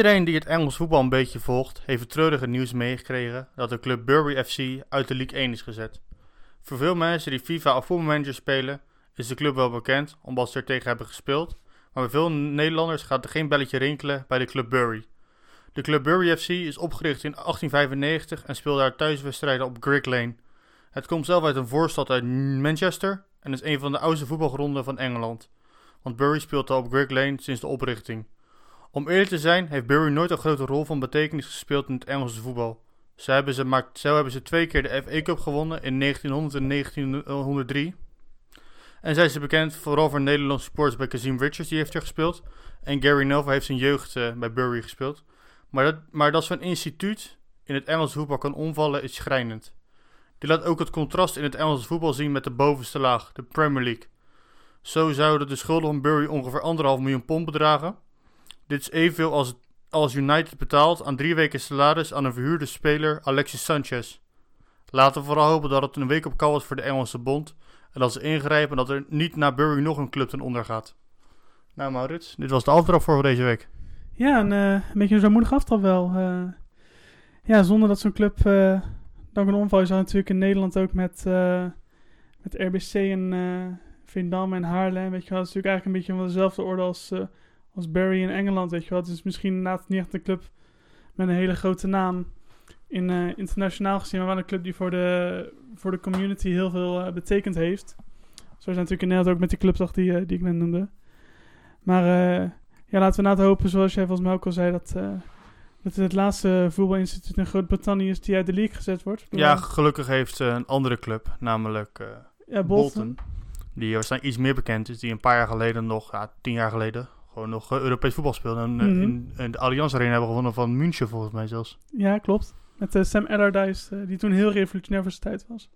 Iedereen die het Engels voetbal een beetje volgt, heeft het treurige nieuws meegekregen dat de club Bury FC uit de League 1 is gezet. Voor veel mensen die FIFA of voetbalmanager spelen, is de club wel bekend omdat ze er tegen hebben gespeeld, maar bij veel Nederlanders gaat er geen belletje rinkelen bij de club Bury. De club Bury FC is opgericht in 1895 en speelt daar thuiswedstrijden op Grigg Lane. Het komt zelf uit een voorstad uit Manchester en is een van de oudste voetbalgronden van Engeland. Want Bury speelt al op Grigg Lane sinds de oprichting. Om eerlijk te zijn, heeft Bury nooit een grote rol van betekenis gespeeld in het Engelse voetbal. Zo hebben ze, hebben ze twee keer de FA Cup gewonnen in 1900 en 1903. En zijn ze bekend vooral voor Nederlandse sports bij Kazim Richards, die heeft er gespeeld. En Gary Neville heeft zijn jeugd eh, bij Bury gespeeld. Maar dat, maar dat zo'n instituut in het Engelse voetbal kan omvallen is schrijnend. Dit laat ook het contrast in het Engelse voetbal zien met de bovenste laag, de Premier League. Zo zouden de schulden van Bury ongeveer anderhalf miljoen pond bedragen. Dit is evenveel als, als United betaalt aan drie weken salaris aan een verhuurde speler Alexis Sanchez. Laten we vooral hopen dat het een week op kou is voor de Engelse bond. En dat ze ingrijpen dat er niet naar Bury nog een club ten onder gaat. Nou Maurits, dit was de aftrap voor deze week. Ja, een, eh, een beetje een zwaarmoedig aftrap wel. Eh, ja, zonder dat zo'n club eh, dan kan omvallen. Je zag natuurlijk in Nederland ook met, eh, met RBC en eh Veendam en Haarlem. Weet je dat is natuurlijk eigenlijk een beetje van dezelfde orde als, eh, als Barry in Engeland. Weet je wel, het is misschien inderdaad niet echt een club met een hele grote naam in eh, internationaal gezien, maar wel een club die voor de, voor de community heel veel eh, betekend heeft. Zo is natuurlijk in Nederland ook met die clubdag die, eh, die ik net noemde. Maar ja, laten we na hopen, zoals jij volgens mij ook al zei, dat, dat het het laatste voetbalinstituut in Groot-Brittannië is die uit de league gezet wordt. Ja, gelukkig heeft een andere club, namelijk ja Bolton, die waarschijnlijk iets meer bekend is, die een paar jaar geleden nog, ja, tien jaar geleden, gewoon nog eh, Europees voetbal speelde. En eh, Mhm. in, in de Allianz Arena hebben gewonnen van München volgens mij zelfs. Ja, klopt. Met eh, Sam Allardyce, die toen heel revolutionair voor zijn tijd was.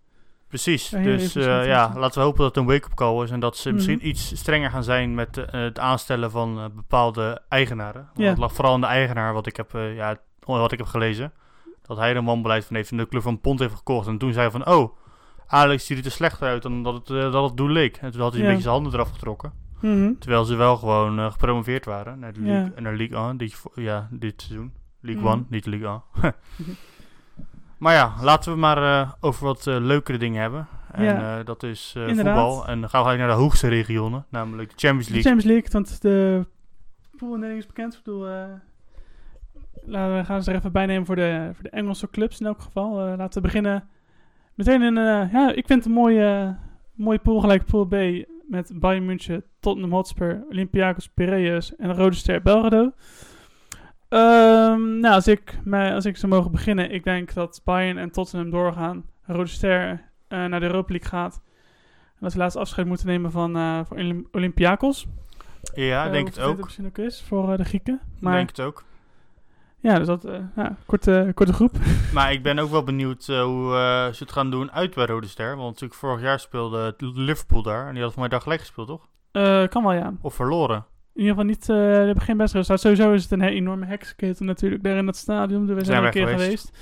Precies, Ja, dus ja, laten we hopen dat het een wake-up call is en dat ze Mhm. misschien iets strenger gaan zijn met het aanstellen van bepaalde eigenaren. Want Ja. Het lag vooral aan de eigenaar, wat ik heb, ja, wat ik heb gelezen. Dat hij er een wanbeleid van heeft en de club van Pond heeft gekocht. En toen zei hij van, oh, Alex ziet er slechter uit dan dat het, dat het doel leek. En toen had hij een beetje zijn handen eraf getrokken. Mhm. Terwijl ze wel gewoon eh, gepromoveerd waren naar de Ja. League, naar League 1, dit, ja, dit seizoen. League Mhm. 1, niet League 1. maar ja, laten we maar eh, over wat eh, leukere dingen hebben. En Ja. dat is voetbal. En dan gaan we gelijk naar de hoogste regionen, namelijk de Champions De League. Champions League, want de poolindeling is bekend. Ik bedoel, laten we gaan ze er even bij nemen voor de, voor de Engelse clubs in elk geval. Laten we beginnen meteen in, eh, ja, ik vind het een mooie, mooie pool, gelijk pool B. Met Bayern München, Tottenham Hotspur, Olympiakos Piraeus en Rode Ster Belgrado. Ehm, nou, als ik, mij, als ik zou mogen beginnen, ik denk dat Bayern en Tottenham doorgaan. Rode Ster eh, naar de Europa League gaat. En dat ze laatst afscheid moeten nemen van, eh van Olymp- Olympiakos. Ja, Eh, denk hoe het ook. misschien ook is voor eh, de Grieken. Maar Denk het ook. Ja, dus dat, eh, ja, korte, korte groep. Maar ik ben ook wel benieuwd eh, hoe eh, ze het gaan doen uit bij Rode Ster. Want natuurlijk vorig jaar speelde Liverpool daar. En die had voor mij daar gelijk gespeeld, toch? Eh, kan wel, ja. Of verloren. In ieder geval niet, eh, die hebben geen best resultaat. Sowieso is het een enorme heksketen natuurlijk daar in dat stadion. We zijn Zijn wij een keer geweest. geweest.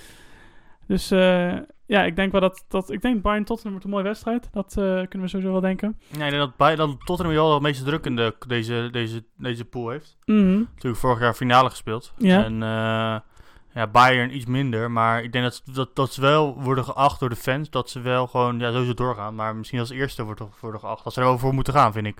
Dus eh, ja, ik denk wel dat, dat ik denk Bayern Tottenham wordt een mooie wedstrijd. Dat eh, kunnen we sowieso wel denken. Nee, ik denk dat, bij, dat Tottenham wel het meeste druk in de, deze, deze, deze pool heeft. Mhm. Natuurlijk vorig jaar finale gespeeld. Ja. En eh, ja, Bayern iets minder. Maar ik denk dat, dat, dat ze wel worden geacht door de fans. Dat ze wel gewoon ja, sowieso doorgaan. Maar misschien als eerste worden, worden geacht. Dat ze er wel voor moeten gaan, vind ik.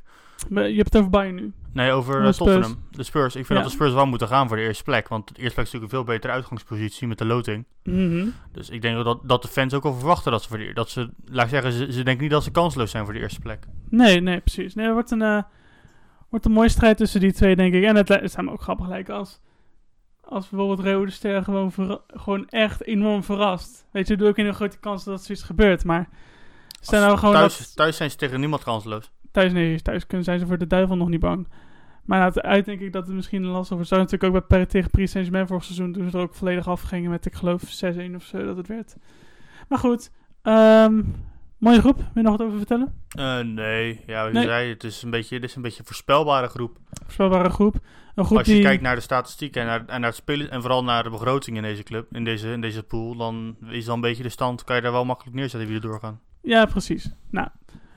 Maar Je hebt het over Bayern nu. Nee, over Oh, eh, Spurs. Tottenham. De Spurs. Ik vind Ja. dat de Spurs wel moeten gaan voor de eerste plek. Want de eerste plek is natuurlijk een veel betere uitgangspositie met de loting. Mhm. Dus ik denk dat, dat de fans ook wel verwachten dat ze voor de, dat ze, laat ik zeggen, ze, ze denken niet dat ze kansloos zijn voor de eerste plek. Nee, nee, precies. Nee, het wordt een, eh, wordt een mooie strijd tussen die twee, denk ik. En het, zijn me ook grappig lijken als, als bijvoorbeeld Rode Ster gewoon, gewoon echt enorm verrast. Weet je, doe ook in een grote kans dat zoiets gebeurt, maar... Stel nou gewoon thuis, dat... thuis zijn ze tegen niemand kansloos. Thuis, nee, thuis kunnen zijn ze voor de duivel nog niet bang. Maar na het uit denk ik dat het misschien lastig wordt. Zou natuurlijk ook bij Paris tegen Paris Saint-Germain vorig seizoen. Toen ze er ook volledig afgingen met, ik geloof, 6-1 of zo dat het werd. Maar goed. ehm, mooie groep. Wil je nog wat over vertellen? Eh, nee, ja, Nee. zei, het is, een beetje, het is een beetje een voorspelbare groep. Voorspelbare groep. Een groep Als je die... kijkt naar de statistieken en naar, en naar het spelen en vooral naar de begroting in deze club, in deze, in deze pool, dan is dan een beetje de stand, kan je daar wel makkelijk neerzetten wie er doorgaan. Ja, precies. Nou,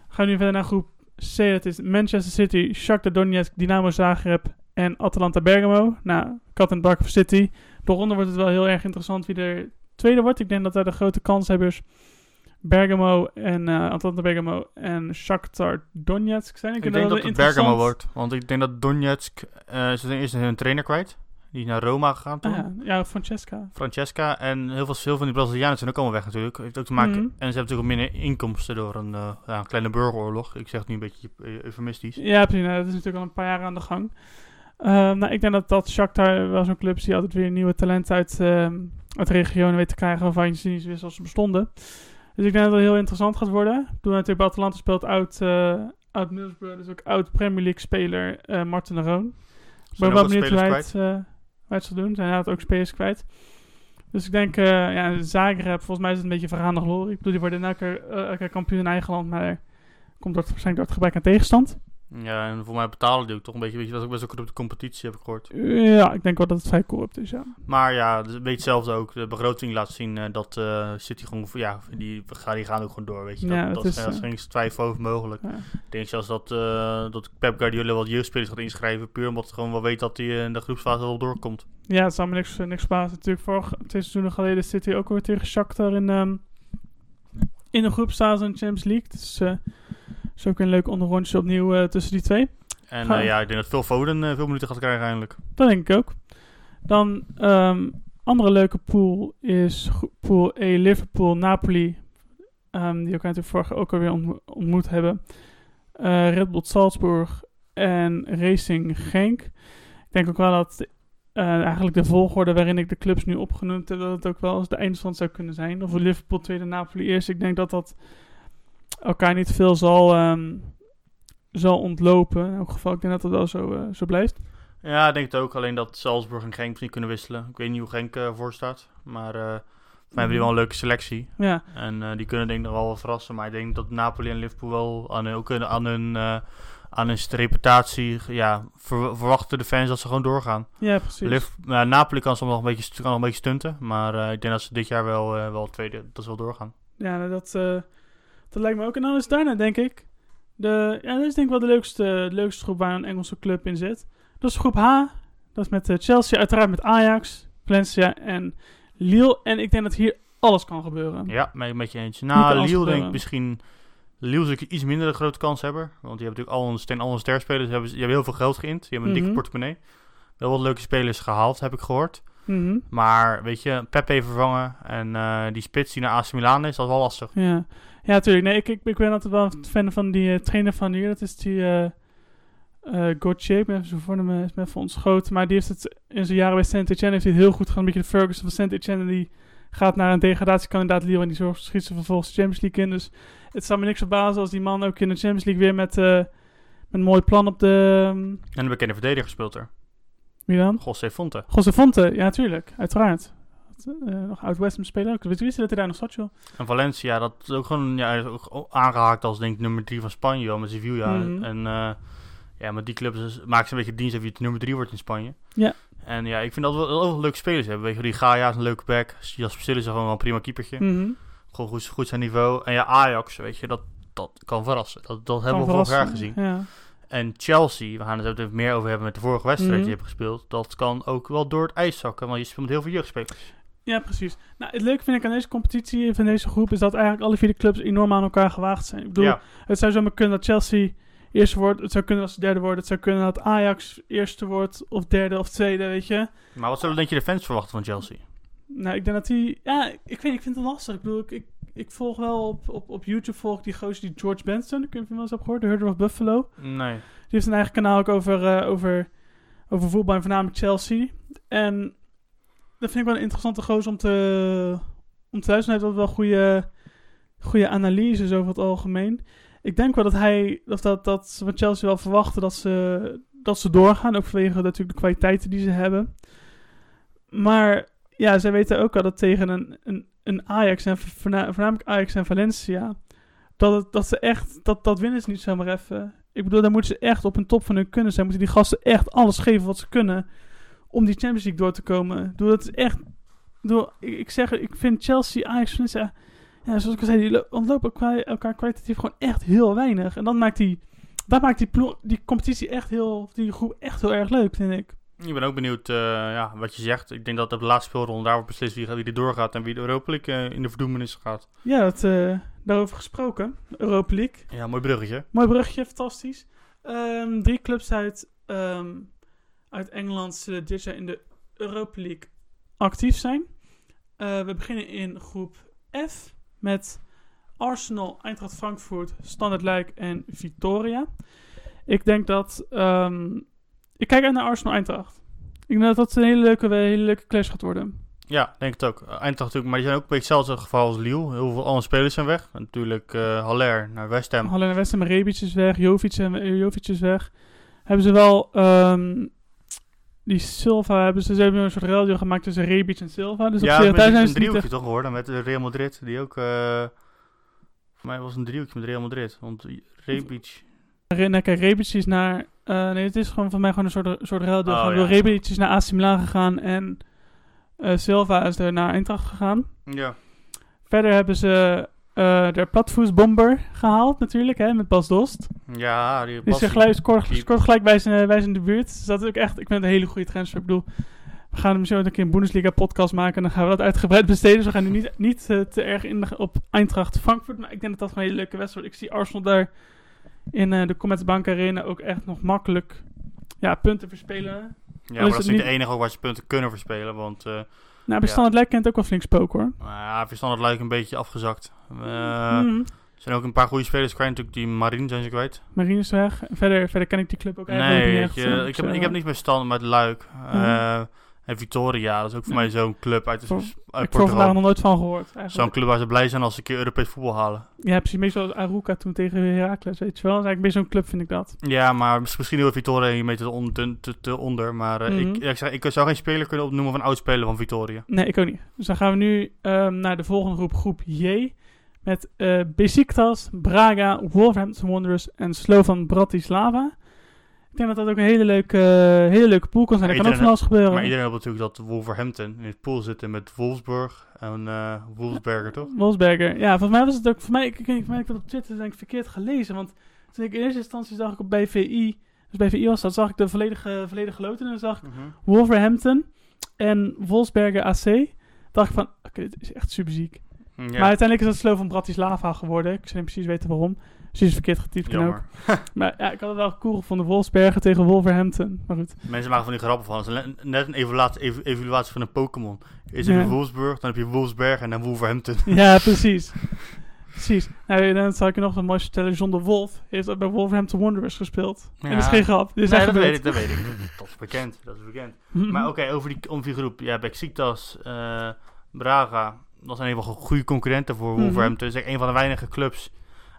gaan we nu verder naar groep C. Dat is Manchester City, Shakhtar Donetsk, Dynamo Zagreb en Atalanta Bergamo. Nou, kat en bak voor City. Door ronde wordt het wel heel erg interessant wie er tweede wordt. Ik denk dat daar de grote kanshebbers Bergamo en eh, Atalanta Bergamo en Shakhtar Donetsk zijn. Ik, vind denk dat het. Bergamo wordt, want ik denk dat Donetsk, eh ze zijn eerst hun trainer kwijt, die is naar Roma gegaan toen. Ah, ja. Francesca. Francesca en heel veel, heel van die Brazilianen zijn ook allemaal weg natuurlijk. Heeft ook te maken, Mhm. En ze hebben natuurlijk ook minder inkomsten door een, eh, ja, een kleine burgeroorlog. Ik zeg het nu een beetje eh, eufemistisch. Ja, precies. Nou, dat is natuurlijk al een paar jaar aan de gang. Ehm, nou, ik denk dat, dat Shakhtar wel zo'n club is die altijd weer nieuwe talenten uit, ehm uit de regionen weet te krijgen waarvan je niet wist als ze bestonden. Dus ik denk dat het heel interessant gaat worden. Toen natuurlijk bij Atalanta speelt oud, eh oud Middlesbrough, dus ook oud Premier League speler eh Martin de Roon. Ik ben wel benieuwd hoe hij het, zal doen. Zijn had ook spelers kwijt. Dus ik denk, eh ja, Zagreb, volgens mij is het een beetje vergaande glorie. Ik bedoel, die worden elke, elke kampioen in eigen land, maar komt dat waarschijnlijk door het gebrek aan tegenstand. Ja, en voor mij betalen die ook toch een beetje, weet je, dat is ook best wel op de competitie, heb ik gehoord. Ja, ik denk wel dat het vrij corrupt is, ja. Maar ja, beetje hetzelfde ook. De begroting laat zien eh, dat eh City gewoon, ja, die, gaan- die gaan ook gewoon door, weet je. Dat, Ja, dat dat is geen twijfel over mogelijk. Ja. Ik denk zelfs dat, dat Pep Guardiola wat jeugdspelers gaat inschrijven, puur omdat hij gewoon wel weet dat hij in de groepsfase wel doorkomt. Ja, het zal me niks, niks verbazen. Natuurlijk, vorig, twee seizoenen geleden zit hij ook weer tegen Shakhtar in, ehm in de groepsfase in de Champions League. Dus is ook een leuk onderrondje opnieuw eh, tussen die twee. En eh, ja, ik denk dat Phil Foden eh, veel minuten gaat krijgen eindelijk. Dat denk ik ook. Dan, ehm andere leuke pool is pool E, Liverpool, Napoli. ehm, die elkaar natuurlijk vorig jaar ook alweer ontmo- ontmoet hebben. Eh, Red Bull Salzburg en Racing Genk. Ik denk ook wel dat eigenlijk de volgorde waarin ik de clubs nu opgenoemd heb, dat het ook wel eens de eindstand zou kunnen zijn. Of Liverpool tweede, Napoli eerst. Ik denk dat dat elkaar niet veel zal, ehm, zal ontlopen. In elk geval, ik denk dat dat wel zo, eh, zo blijft. Ja, ik denk het ook. Alleen dat Salzburg en Genk misschien kunnen wisselen. Ik weet niet hoe Genk eh voor staat. Maar eh voor mij hebben die wel een leuke selectie. Ja, En eh, die kunnen denk ik nog wel wat verrassen. Maar ik denk dat Napoli en Liverpool wel aan hun, ook aan hun, eh, aan hun reputatie... Ja, ver- verwachten de fans dat ze gewoon doorgaan. ja precies. Liv- Napoli kan soms nog een beetje, kan nog een beetje stunten. Maar eh, ik denk dat ze dit jaar wel, eh, wel tweede... Dat ze wel doorgaan. Ja, nou, dat, eh, dat lijkt me ook. En dan is daarna, denk ik, de, ja, dat is denk ik wel de leukste, de leukste groep waar een Engelse club in zit. Dat is groep H. Dat is met eh, Chelsea, uiteraard met Ajax, Valencia en Lille. En ik denk dat hier alles kan gebeuren. Ja, met, met je eens. Niet Nou, Lille denk ik misschien... Lille is iets minder een grote kans hebben. Want die hebben natuurlijk al een, steen, al een sterspelers. Die hebben, die hebben heel veel geld geïnd. Die hebben een Mhm. dikke portemonnee. Wel wat leuke spelers gehaald, heb ik gehoord. Mhm. Maar weet je, Pepe vervangen en eh, die spits die naar AC Milan is, dat is wel lastig. Ja, ja natuurlijk. Nee, ik, ik, ik ben altijd wel fan van die eh, trainer van hier. Dat is die eh eh Gauthier. Ik ben even zijn voornaam is me even ontschoten. Maar die heeft het in zijn jaren bij Saint-Etienne heeft hij het heel goed gedaan. Een beetje de Ferguson van Saint-Etienne. En die gaat naar een degradatiekandidaat Lille. En die zorgt schiet ze vervolgens de Champions League in. Dus het zou me niks verbazen als die man ook in de Champions League weer met, eh, met een mooi plan op de... ehm, En een bekende verdediger speelt er. wie dan? José Fonte. José Fonte. Ja, tuurlijk. Uiteraard. Eh, nog uit West Ham spelen ook. Weet je dat hij daar nog zat, joh? En Valencia, dat is ook gewoon ja, ook aangehaakt als denk ik nummer 3 van Spanje, wel, met Sevilla. Mhm. En eh, ja, met die clubs maken ze een beetje dienst of je het nummer 3 wordt in Spanje. Ja. En ja, ik vind dat we wel heel leuke spelers hebben. Weet je, die Gaia is een leuke back. Jasper Stil is gewoon wel een prima keepertje. Mhm. Gewoon goed, goed zijn niveau. En ja, Ajax, weet je, dat, dat kan verrassen. Dat, dat hebben we vorig jaar gezien. Ja. En Chelsea, we gaan het even meer over hebben met de vorige wedstrijd Mhm. die je hebt gespeeld. Dat kan ook wel door het ijs zakken, want je speelt met heel veel jeugdspelers. Ja, precies. Nou, het leuke vind ik aan deze competitie, van deze groep, is dat eigenlijk alle vier de clubs enorm aan elkaar gewaagd zijn. Ik bedoel, ja, het zou zomaar kunnen dat Chelsea eerste wordt, het zou kunnen dat ze derde wordt, het zou kunnen dat Ajax eerste wordt, of derde of tweede, weet je. maar wat zullen denk je de fans verwachten van Chelsea? Nou, ik denk dat die, ja, ik weet, ik vind het lastig. Ik bedoel, ik, ik, ik volg wel op, op, op YouTube volg die gozer die George Benson, ik weet niet of je hem wel eens hebt gehoord, de Herder of Buffalo. Nee. Die heeft een eigen kanaal ook over, eh, over, over voetbal en voornamelijk Chelsea. En dat vind ik wel een interessante gozer om te, om te luisteren. Hij heeft wel goede, goede analyses over het algemeen. Ik denk wel dat hij, of dat, dat ze van Chelsea wel verwachten dat ze, dat ze doorgaan. Ook vanwege natuurlijk de kwaliteiten die ze hebben. Maar ja, zij weten ook al dat tegen een, een, een Ajax en voorna- voornamelijk Ajax en Valencia. Dat, het, dat ze echt, dat, dat winnen ze niet zomaar even. Ik bedoel, daar moeten ze echt op een top van hun kunnen zijn. Moeten die gasten echt alles geven wat ze kunnen. Om die Champions League door te komen. Bedoel, dat is echt. bedoel, ik, ik zeg, ik vind Chelsea, Ajax, Valencia. Ja, zoals ik al zei, die lo- ontlopen elkaar, elkaar kwalitatief gewoon echt heel weinig. En dan maakt die, dat maakt die, ploeg, die competitie echt heel, die groep echt heel erg leuk, vind ik. Ik ben ook benieuwd eh, ja, wat je zegt. Ik denk dat op de laatste speelronde daar wordt beslist wie, wie er doorgaat en wie de Europa League eh, in de verdoemenis gaat. Ja, dat, eh, daarover gesproken. Europa League. Ja, mooi bruggetje. Mooi brugje, fantastisch. Ehm, drie clubs uit, ehm, uit Engeland zullen dit jaar in de Europa League actief zijn. Eh, we beginnen in groep F met Arsenal, Eintracht Frankfurt, Standard Luik en Victoria. Ik denk dat... ehm, ik kijk uit naar Arsenal-Eintracht. Ik denk dat dat een hele leuke, hele leuke clash gaat worden. Ja, denk het ook. Eh, Eintracht natuurlijk, maar die zijn ook een beetje hetzelfde geval als Lille. Heel veel andere spelers zijn weg. Natuurlijk eh Haller naar West Ham. Haller en West Ham, Rebic is weg, Jovic, en, Jovic is weg. Hebben ze wel ehm, die Silva, hebben ze, ze hebben een soort ruildeal gemaakt tussen Rebic en Silva. Dus op ja, zich, met daar een zijn ze niet driehoekje echt... toch geworden met eh, Real Madrid. Die ook, eh, voor mij was het een driehoekje met Real Madrid. Want Rebic... Re- nee, kijk, Rebic is naar... eh, nee, het is gewoon voor mij gewoon een soort, een soort ruildeal. Oh, ja. Rebic is naar AC Milan gegaan en Silva is er naar Eintracht gegaan. Ja. Verder hebben ze eh de platvoetsbomber gehaald natuurlijk, hè, met Bas Dost. Ja, die Die is gelijk, scoort, gelijk bij zijn, bij zijn debuut. Dus dat is ook echt, ik vind het een hele goede transfer. Ik bedoel, we gaan hem zo een keer een Bundesliga podcast maken en dan gaan we dat uitgebreid besteden. Dus we gaan nu niet, niet eh, te erg in de, op Eintracht Frankfurt, maar ik denk dat dat gewoon een hele leuke wedstrijd wordt. Ik zie Arsenal daar in eh, de Commerzbank Arena ook echt nog makkelijk ja, punten verspelen. Ja, maar dat is niet de enige ook waar ze punten kunnen verspelen. Want eh Nou, bij Ja. Standard Luik kent ook wel flink spoken hoor. nou ja, verstand het lijkt een beetje afgezakt. Eh, Mhm. Er zijn ook een paar goede spelers kwijt. Natuurlijk die Marine zijn ze kwijt. Marine is weg. Verder, verder ken ik die club ook eigenlijk Nee, niet echt. je, eh, ik, heb, ik heb niet meer stand met Luik. Eh, En Victoria, dat is ook voor Ja. mij zo'n club uit, Voor- uit Ik heb er Portugal. nog nooit van gehoord. Zo'n club waar ze blij zijn als ze een keer Europees voetbal halen. Ja, precies. Meestal als Aruka toen tegen Heracles, weet je wel. Dat is eigenlijk meer zo'n club, vind ik dat. Ja, maar mis- misschien heel Victoria hiermee te, on- te, te, onder. Maar eh, Mhm. ik, ja, ik, zeg, ik zou geen speler kunnen opnoemen van oud speler van Victoria. Nee, ik ook niet. Dus dan gaan we nu ehm, naar de volgende groep, groep J. Met eh Besiktas, Braga, Wolverhampton Wanderers en Slovan Bratislava. Ik denk dat dat ook een hele leuke, hele leuke pool kan zijn. Er Maar kan ook van alles gebeuren. Maar iedereen hoopt natuurlijk dat Wolverhampton in het pool zitten met Wolfsburg en eh Wolfsberger, toch? Wolfsberger. Ja, volgens mij was het ook... Voor mij, ik, ik, ik, ik dat op Twitter denk ik verkeerd gelezen. Want toen ik in eerste instantie zag ik op bij VI... Dus bij VI was dat, zag ik de volledige, volledige loten. En dan zag ik Wolverhampton en Wolfsberger AC. dacht ik van, oké, dit is echt super ziek. Maar uiteindelijk is het Slovan Bratislava geworden. Ik zou niet precies weten waarom. Precies verkeerd getypt ook. jammer. Maar ja, ik had het wel cool gevonden. Wolfsbergen tegen Wolverhampton. Maar goed. Mensen maken van die grappen van. Het is net een evaluatie, ev- evaluatie van een Pokémon. Eerst Ja. heb je Wolfsburg, dan heb je Wolfsberg en dan Wolverhampton. Ja, precies. Precies. Nou, dan zal ik je nog wat moois vertellen. John de Wolf heeft ook bij Wolverhampton Wanderers gespeeld. En dat is Ja. geen grap. Dit is Nee, dat weet ik, dat weet ik. Dat is bekend, dat is bekend. Maar oké, over die, om die groep. Ja, Besiktas, eh Braga, dat zijn geval goede concurrenten voor Mhm. Wolverhampton. Het is echt een van de weinige clubs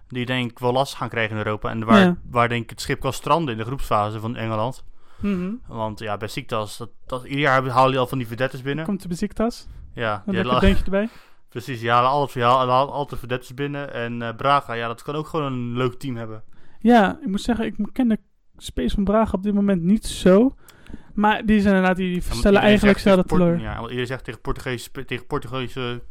die denk ik wel last gaan krijgen in Europa. En waar, Ja. waar denk ik het schip kan stranden in de groepsfase van Engeland. Mhm. Want ja, Besiktas, dat, dat, ieder jaar halen die al van die verdettes binnen. Komt de Besiktas. Ja, Dan die heb ik halen- een beentje erbij. precies, die halen altijd, die halen altijd verdettes binnen. En eh, Braga, ja, dat kan ook gewoon een leuk team hebben. Ja, ik moet zeggen, ik ken de Space van Braga op dit moment niet zo. Maar die zijn inderdaad, die Ja, stellen iedereen eigenlijk zelden Port- teleur. Ja, want iedereen zegt tegen Portugese, tegen Portugese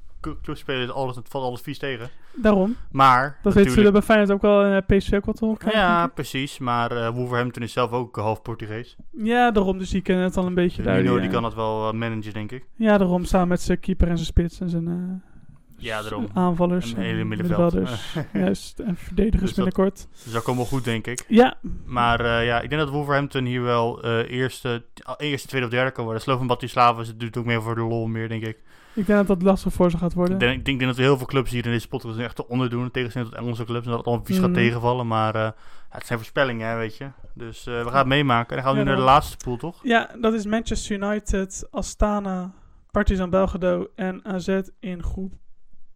clubspelers, alles, het valt alles vies tegen. Daarom. Maar, Dat weten natuurlijk- jullie bij Feyenoord ook wel in eh, PSV ook wat te horen krijgen, Ja, precies. Maar eh, Wolverhampton is zelf ook half Portugees. ja, daarom. Dus die kennen het al een beetje daar. Nino die, die eh, kan dat wel eh, managen, denk ik. Ja, daarom. Samen met zijn keeper en zijn spits en zijn eh, Ja, daarom. aanvallers. Een hele en middenveld. middenvelders. Juist. En verdedigers Dus dat- binnenkort. Dus dat komt wel goed, denk ik. Ja, Maar eh, ja, ik denk dat Wolverhampton hier wel eh, eerste, eerste, tweede of derde kan worden. Slovan Bratislava is- doet ook meer voor de lol meer, denk ik. Ik denk dat dat lastig voor ze gaat worden. Ik denk, ik denk dat we heel veel clubs hier in deze podcast echt te onderdoen. In tegenstelling tot Engelse clubs. En dat het allemaal vies gaat Mhm. tegenvallen. Maar eh, het zijn voorspellingen, hè, weet je. Dus eh, we gaan het meemaken. En dan gaan we Ja, nu naar de laatste pool, toch? Ja, dat is Manchester United, Astana, Partizan Belgrado en AZ in groep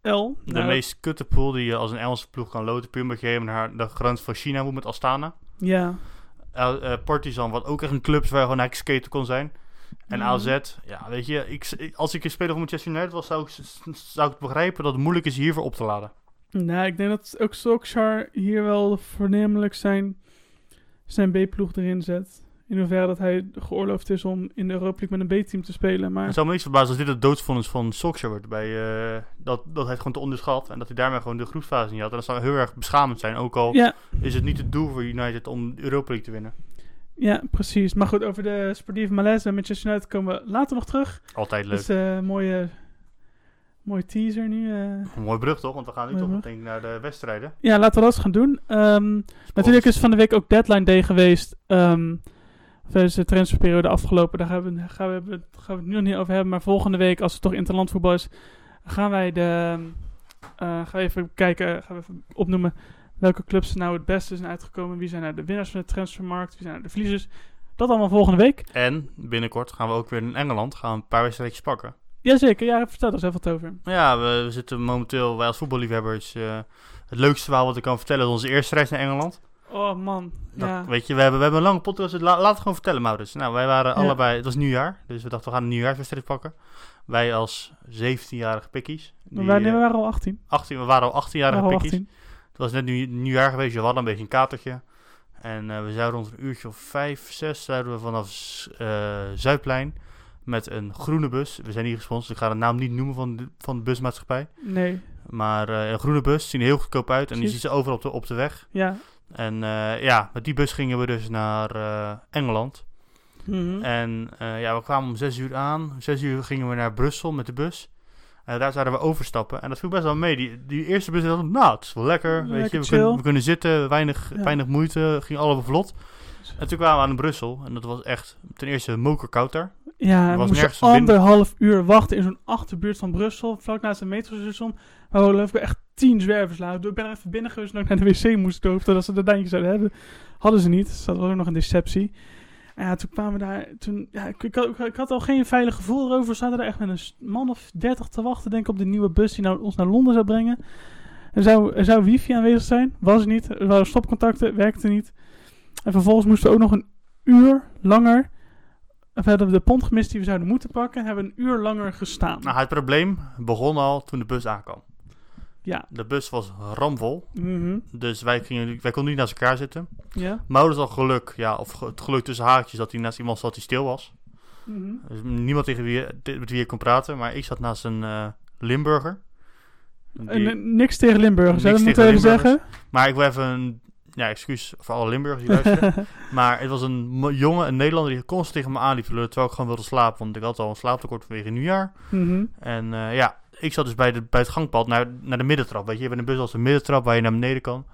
L. De Nou, meest kutte pool die je als een Engelse ploeg kan loten. Puur omdat je even naar de grens van China moet met Astana. Ja, eh, Partizan, wat ook echt een club is waar je gewoon eigenlijk skater kon zijn. En Mhm. AZ, ja, weet je, ik, als ik een speler van Manchester United was, zou ik, zou ik begrijpen dat het moeilijk is hiervoor op te laden. Nou, ik denk dat ook Solskjaer hier wel voornamelijk zijn, zijn B-ploeg erin zet. In hoeverre dat hij geoorloofd is om in de Europa League met een B-team te spelen. Maar Het zou me niet verbazen als dit het doodsvonnis van Solskjaer wordt. Bij, eh, dat, dat hij het gewoon te onderschat en dat hij daarmee gewoon de groepsfase niet had. En dat zou heel erg beschamend zijn. Ook al ja, is het niet het doel voor United om de Europa League te winnen. Ja, precies. Maar goed, over de sportieve malaise en Manchester United komen we later nog terug. Altijd leuk. Dus eh, een mooie, mooie teaser nu. eh. Een mooie brug toch? Want we gaan nu toch brug. ik naar de wedstrijden. Ja, laten we dat eens gaan doen. Ehm, natuurlijk is van de week ook deadline day geweest. Ehm is de transferperiode afgelopen. Daar gaan we, gaan, we, gaan we het nu nog niet over hebben. Maar volgende week, als het toch interlandvoetbal is, gaan wij de. eh, gaan we even kijken, gaan we even opnoemen welke clubs er nou het beste zijn uitgekomen. Wie zijn nou de winnaars van de transfermarkt? Wie zijn nou de verliezers? Dat allemaal volgende week. En binnenkort gaan we ook weer in Engeland gaan we een paar wedstrijdjes pakken. Jazeker, ja, vertel er eens even wat over. Ja, we, we zitten momenteel, wij als voetballiefhebbers, eh, het leukste verhaal wat ik kan vertellen is onze eerste reis naar Engeland. Oh man, Dat, ja. Weet je, we hebben, we hebben een lange podcast, dus la- laat het gewoon vertellen, Maurits. Nou, wij waren Ja. allebei, het was nieuwjaar, dus we dachten we gaan een nieuwjaarswedstrijd pakken. Wij als 17-jarige pikkies. Maar die, wij, nee, eh, we waren al 18. 18, we waren al We 18-jarige waren al pikkies. 18. Was net nieuw, nieuwjaar geweest, we hadden een beetje een katertje. En eh, we zouden rond een uurtje of vijf, zes, zouden we vanaf eh Zuidplein met een groene bus. We zijn niet gesponsord, ik ga de naam niet noemen van de, van de busmaatschappij. Nee, Maar eh, een groene bus, zien er heel goedkoop uit en die ziet ze overal op de, op de weg. ja. En ja, met die bus gingen we dus naar Engeland. Mhm. En ja, we kwamen om zes uur aan. Om zes uur gingen we naar Brussel met de bus. En daar zouden we overstappen. En dat viel best wel mee. Die, die eerste bus dacht, nou, het is wel lekker. weet je, we, kunnen, we kunnen zitten, weinig, Ja. weinig moeite, ging allemaal vlot. En toen kwamen we aan Brussel. En dat was echt ten eerste mokerkoud daar. Ja, we moesten binnen. anderhalf uur wachten in zo'n achterbuurt van Brussel, vlak naast een metrostation, waar we geloof ik echt tien zwervers lagen. Ik ben er even binnen geweest en ook naar de wc moest lopen, totdat ze dat dankje zouden hebben. Hadden ze niet, dus dat was ook nog een deceptie. En ja, toen kwamen we daar, toen, ja, ik, ik, had, al geen veilig gevoel erover. We zaten daar echt met een man of dertig te wachten, denk ik, op de nieuwe bus die nou, ons naar Londen zou brengen. Er zou, er zou wifi aanwezig zijn, was er niet. Er waren stopcontacten, werkte niet. En vervolgens moesten we ook nog een uur langer of we de pont gemist die we zouden moeten pakken, hebben we een uur langer gestaan. Nou, het probleem begon al toen de bus aankwam. Ja. De bus was ramvol. Mhm. Dus wij, gingen, wij konden niet naast elkaar zitten. Ja. Maurits had geluk, ja, of het geluk tussen haakjes, dat hij naast iemand zat die stil was. Dus niemand tegen wie, met wie je kon praten, maar ik zat naast een eh, Limburger. Die- En, eh, niks tegen Limburgers? Niks dat moeten we tegen even zeggen. maar ik wil even een, ja, excuus voor alle Limburgers die luisteren. maar het was een jongen, een Nederlander, die constant tegen me aanliep terwijl ik gewoon wilde slapen, want ik had al een slaaptekort vanwege nieuwjaar. Mhm. En eh, ja, ik zat dus bij, de, bij het gangpad naar, naar de middentrap. Weet je, je hebt een bus als een middentrap waar je naar beneden kan.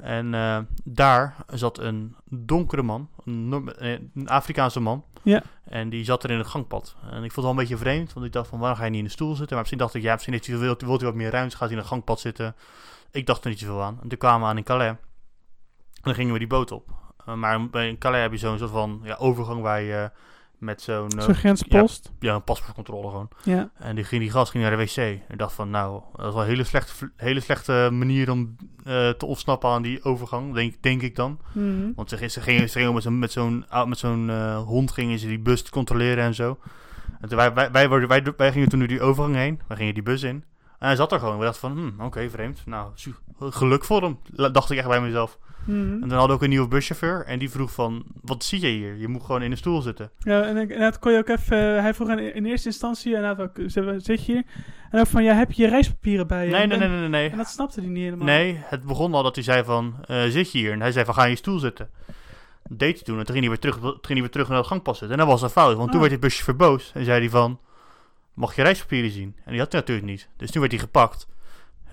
En eh, daar zat een donkere man, een, eh, een Afrikaanse man. Ja. En die zat er in het gangpad. En ik vond het wel een beetje vreemd, want ik dacht van waarom ga je niet in de stoel zitten? Maar misschien dacht ik, ja, misschien heeft hij, wilt, wilt hij wat meer ruimte, gaat hij in het gangpad zitten. Ik dacht er niet zoveel aan. En toen kwamen we aan in Calais. En dan gingen we die boot op. Eh, maar bij Calais heb je zo'n soort van ja, overgang waar je met zo'n eh, Zo'n grenspost. ja, een paspoortcontrole gewoon. Ja. En die, ging, die gast ging naar de wc. Ik dacht van, nou, dat is wel een hele slechte, hele slechte manier om eh, te ontsnappen aan die overgang, denk, denk ik dan. Mhm. Want ze, ze gingen, ze met zo'n met zo'n zo'n eh, hond gingen ze die bus controleren en zo. En toen wij, wij, wij, wij, wij gingen toen door die overgang heen. Wij gingen die bus in. En hij zat er gewoon. We dachten van, hm, oké, vreemd. Nou, geluk voor hem, dacht ik echt bij mezelf. Mhm. En dan hadden we ook een nieuwe buschauffeur. En die vroeg van, wat zie je hier? Je moet gewoon in de stoel zitten. Ja, en ik- inderdaad kon je ook even... eh, hij vroeg in, eerste instantie, inderdaad, ook, zit je hier? En ook van, ja, heb je je reispapieren bij je? Nee, En- nee, nee, nee, nee. En dat snapte hij niet helemaal. Nee, het begon al dat hij zei van, eh, zit je hier? En hij zei van, ga in je stoel zitten. Dat deed hij toen. En toen ging hij weer terug, toen ging hij weer terug naar het gangpad zitten. En dat was een fout, want toen Ah. werd die busje verboos. En zei hij van, mag je reispapieren zien? En die had hij natuurlijk niet. Dus toen werd hij gepakt.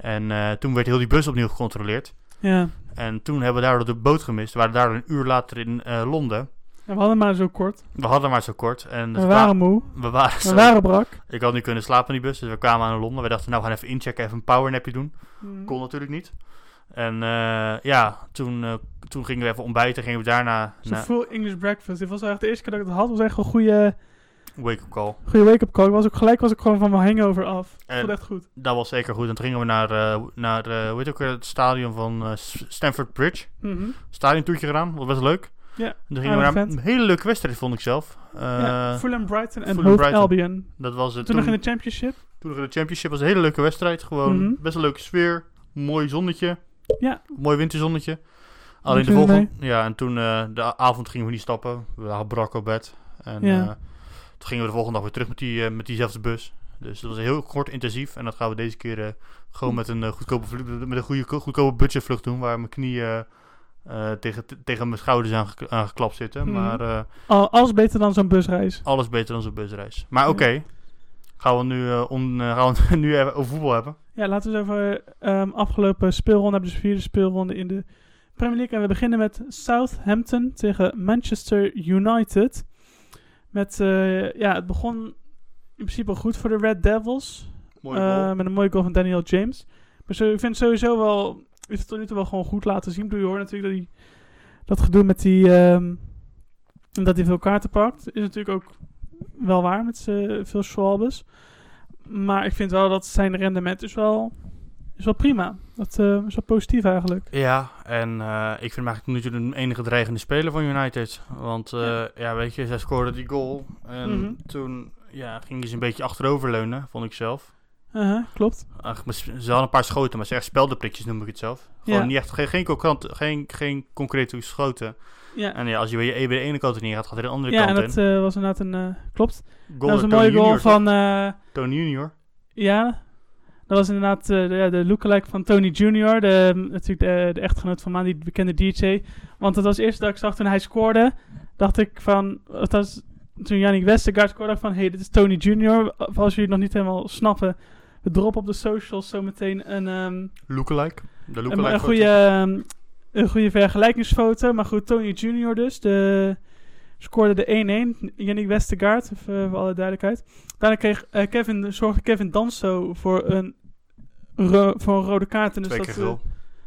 En eh, toen werd heel die bus opnieuw gecontroleerd. Ja. En toen hebben we daardoor de boot gemist. We waren daar een uur later in eh, Londen. En we hadden maar zo kort. We hadden maar zo kort. En We het waren moe. we waren We zo- waren brak. Ik had niet kunnen slapen in die bus, dus we kwamen aan Londen. We dachten, nou, we gaan even inchecken, even een powernapje doen. Mhm. Kon natuurlijk niet. En eh, ja, toen, eh, toen gingen we even ontbijten. Gingen we daarna Zo'n naar full English breakfast. Dit was echt de eerste keer dat ik het had. was echt een goede, wake-up call. goede wake-up call. Ik was ook gelijk was ik gewoon van mijn hangover af. En- voelde echt goed. Dat was zeker goed. En toen gingen we naar, eh naar eh, hoe heet ook het stadion van eh, S- Stamford Bridge. Mhm. Stadiontoertje gedaan, was best leuk. Ja, En toen gingen we naar een hele leuke wedstrijd, vond ik zelf. Eh, ja, Fulham Brighton en Hove. Albion. dat was het Toen toen, nog in de championship. toen nog in de Championship. was een hele leuke wedstrijd. Gewoon Mhm. best een leuke sfeer. Mooi zonnetje. Ja. Mooi winterzonnetje. Alleen de volgende... Ja, en toen eh, de avond gingen we niet stappen. We lagen brak op bed. En Ja. Toen gingen we de volgende dag weer terug met, die, eh, met diezelfde bus. Dus dat was heel kort intensief. En dat gaan we deze keer eh, gewoon met een, eh, goedkope, met een goede, goedkope budgetvlucht doen. Waar mijn knieën tegen, tegen mijn schouders aangek- aangeklapt zitten. Mhm. Maar Al, alles beter dan zo'n busreis. alles beter dan zo'n busreis. Maar oké. Gaan we nu, on, gaan we nu even over voetbal hebben. Ja, laten we het over ehm, afgelopen speelronde hebben. Dus vierde speelronde in de Premier League. En we beginnen met Southampton tegen Manchester United. Met, eh, ja, het begon in principe goed voor de Red Devils. Mooi Eh, met een mooie goal van Daniel James. Maar zo, ik vind sowieso wel, is het tot nu toe wel gewoon goed laten zien. Doe je hoor natuurlijk dat hij dat gedoe met die, ehm, dat hij veel kaarten pakt. Is natuurlijk ook wel waar met z'n veel Schwalbes. Maar ik vind wel dat zijn rendement is wel, is wel prima. Dat eh, is wel positief eigenlijk. Ja, en eh, ik vind hem eigenlijk nu de enige dreigende speler van United. Want eh, Ja. ja. weet je, zij scoorde die goal. En Mhm. toen ja, ging hij ze een beetje achteroverleunen, vond ik zelf. Uh-huh, klopt. Ach, Ze hadden een paar schoten, maar ze echt speldenprikjes noem ik het zelf. Gewoon Ja. niet echt, geen, geen, concrete- geen, geen concrete schoten. Ja, En ja, als je bij je, bij de ene kant er neer gaat, gaat hij de andere ja en kant dat in. eh, was inderdaad een... klopt. Goal dat was een mooie goal Junior, van... Tony Junior. Ja, dat was inderdaad eh, de, de lookalike van Tony Jr., de, natuurlijk de, de echtgenoot van Maan, die bekende DJ. Want het was eerst dat ik zag toen hij scoorde, dacht ik van, het was, toen Yannick Westergaard scoorde, van, hey, dit is Tony Jr. Als jullie het nog niet helemaal snappen, we droppen op de socials zometeen een, ehm, Lookalike. De een, lookalike een, foto. goede, ehm, een goede vergelijkingsfoto. Maar goed, Tony Jr. dus, de, scoorde de 1-1. Yannick Westergaard, even voor alle duidelijkheid. Daarna kreeg eh, Kevin, zorgde Kevin Danso voor een, ro- voor een rode kaart. En dus Twee dat, keer eh, geel.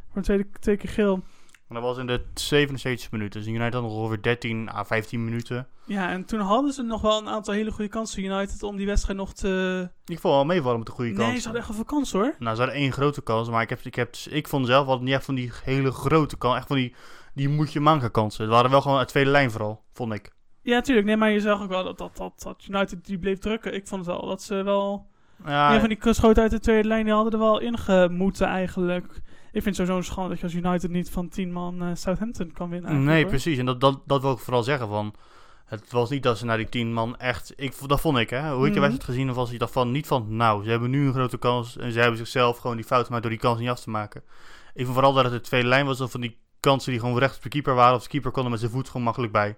voor een tweede, twee keer geel. Maar dat was in de 77 minuten. Dus United had nog ongeveer 13 à 15 minuten. Ja, en toen hadden ze nog wel een aantal hele goede kansen, United, om die wedstrijd nog te... Ik vond wel meevallen met de goede kans. Nee, ze hadden echt wel veel kansen hoor. Nou, ze hadden één grote kans, maar ik, heb, ik, heb, ik vond zelf niet echt van die hele grote kans. Echt van die, die moet je manken kansen. Het waren wel gewoon uit tweede lijn vooral, vond ik. Ja, tuurlijk. Nee, maar je zag ook wel dat, dat, dat, dat United die bleef drukken. Ik vond het wel dat ze wel... Ja, Een van die schoten uit de tweede lijn die hadden er wel ingemoeten eigenlijk. Ik vind het sowieso schande dat je als United niet van 10 man eh, Southampton kan winnen. nee, eigenlijk, precies. En dat, dat, dat wil ik vooral zeggen van... Het was niet dat ze naar die tien man echt... Ik, dat vond ik, hè. Hoe ik de Mhm. wedstrijd gezien was ik dacht van... Niet van, nou, ze hebben nu een grote kans... En ze hebben zichzelf gewoon die fout gemaakt door die kans niet af te maken. Ik vond vooral dat het de tweede lijn was... Of van die kansen die gewoon recht op de keeper waren... Of de keeper kon er met zijn voet gewoon makkelijk bij.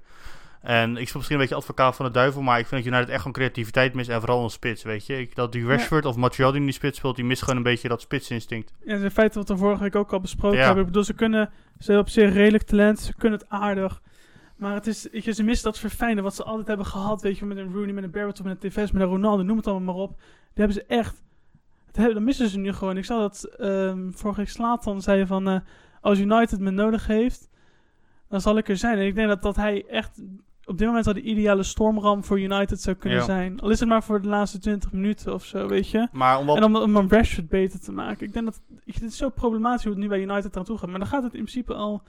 En ik speel misschien een beetje advocaat van de duivel... Maar ik vind dat United echt gewoon creativiteit mist... En vooral een spits, weet je. Ik, dat die Rashford of Martial die in die spits speelt... Die mist gewoon een beetje dat sptsinstinct. Ja, in feite wat we vorige week ook al besproken Ja. hebben. Ik bedoel, ze kunnen, ze hebben op zich redelijk talent, ze kunnen het aardig. Maar het is, weet je, ze missen dat verfijnen wat ze altijd hebben gehad, weet je, met een Rooney, met een Barrett, met een TVS, met een Ronaldo, noem het allemaal maar op. Die hebben ze echt, dat, hebben, dat missen ze nu gewoon. Ik zag dat ehm, vorige week Slatan zei van, eh, als United me nodig heeft, dan zal ik er zijn. En ik denk dat, dat hij echt op dit moment al de ideale stormram voor United zou kunnen Ja. zijn. Al is het maar voor de laatste 20 minuten of zo, weet je. Maar om wat En om, om een Rashford beter te maken. Ik denk dat het is zo problematisch hoe het nu bij United aan toe gaat. Maar dan gaat het in principe al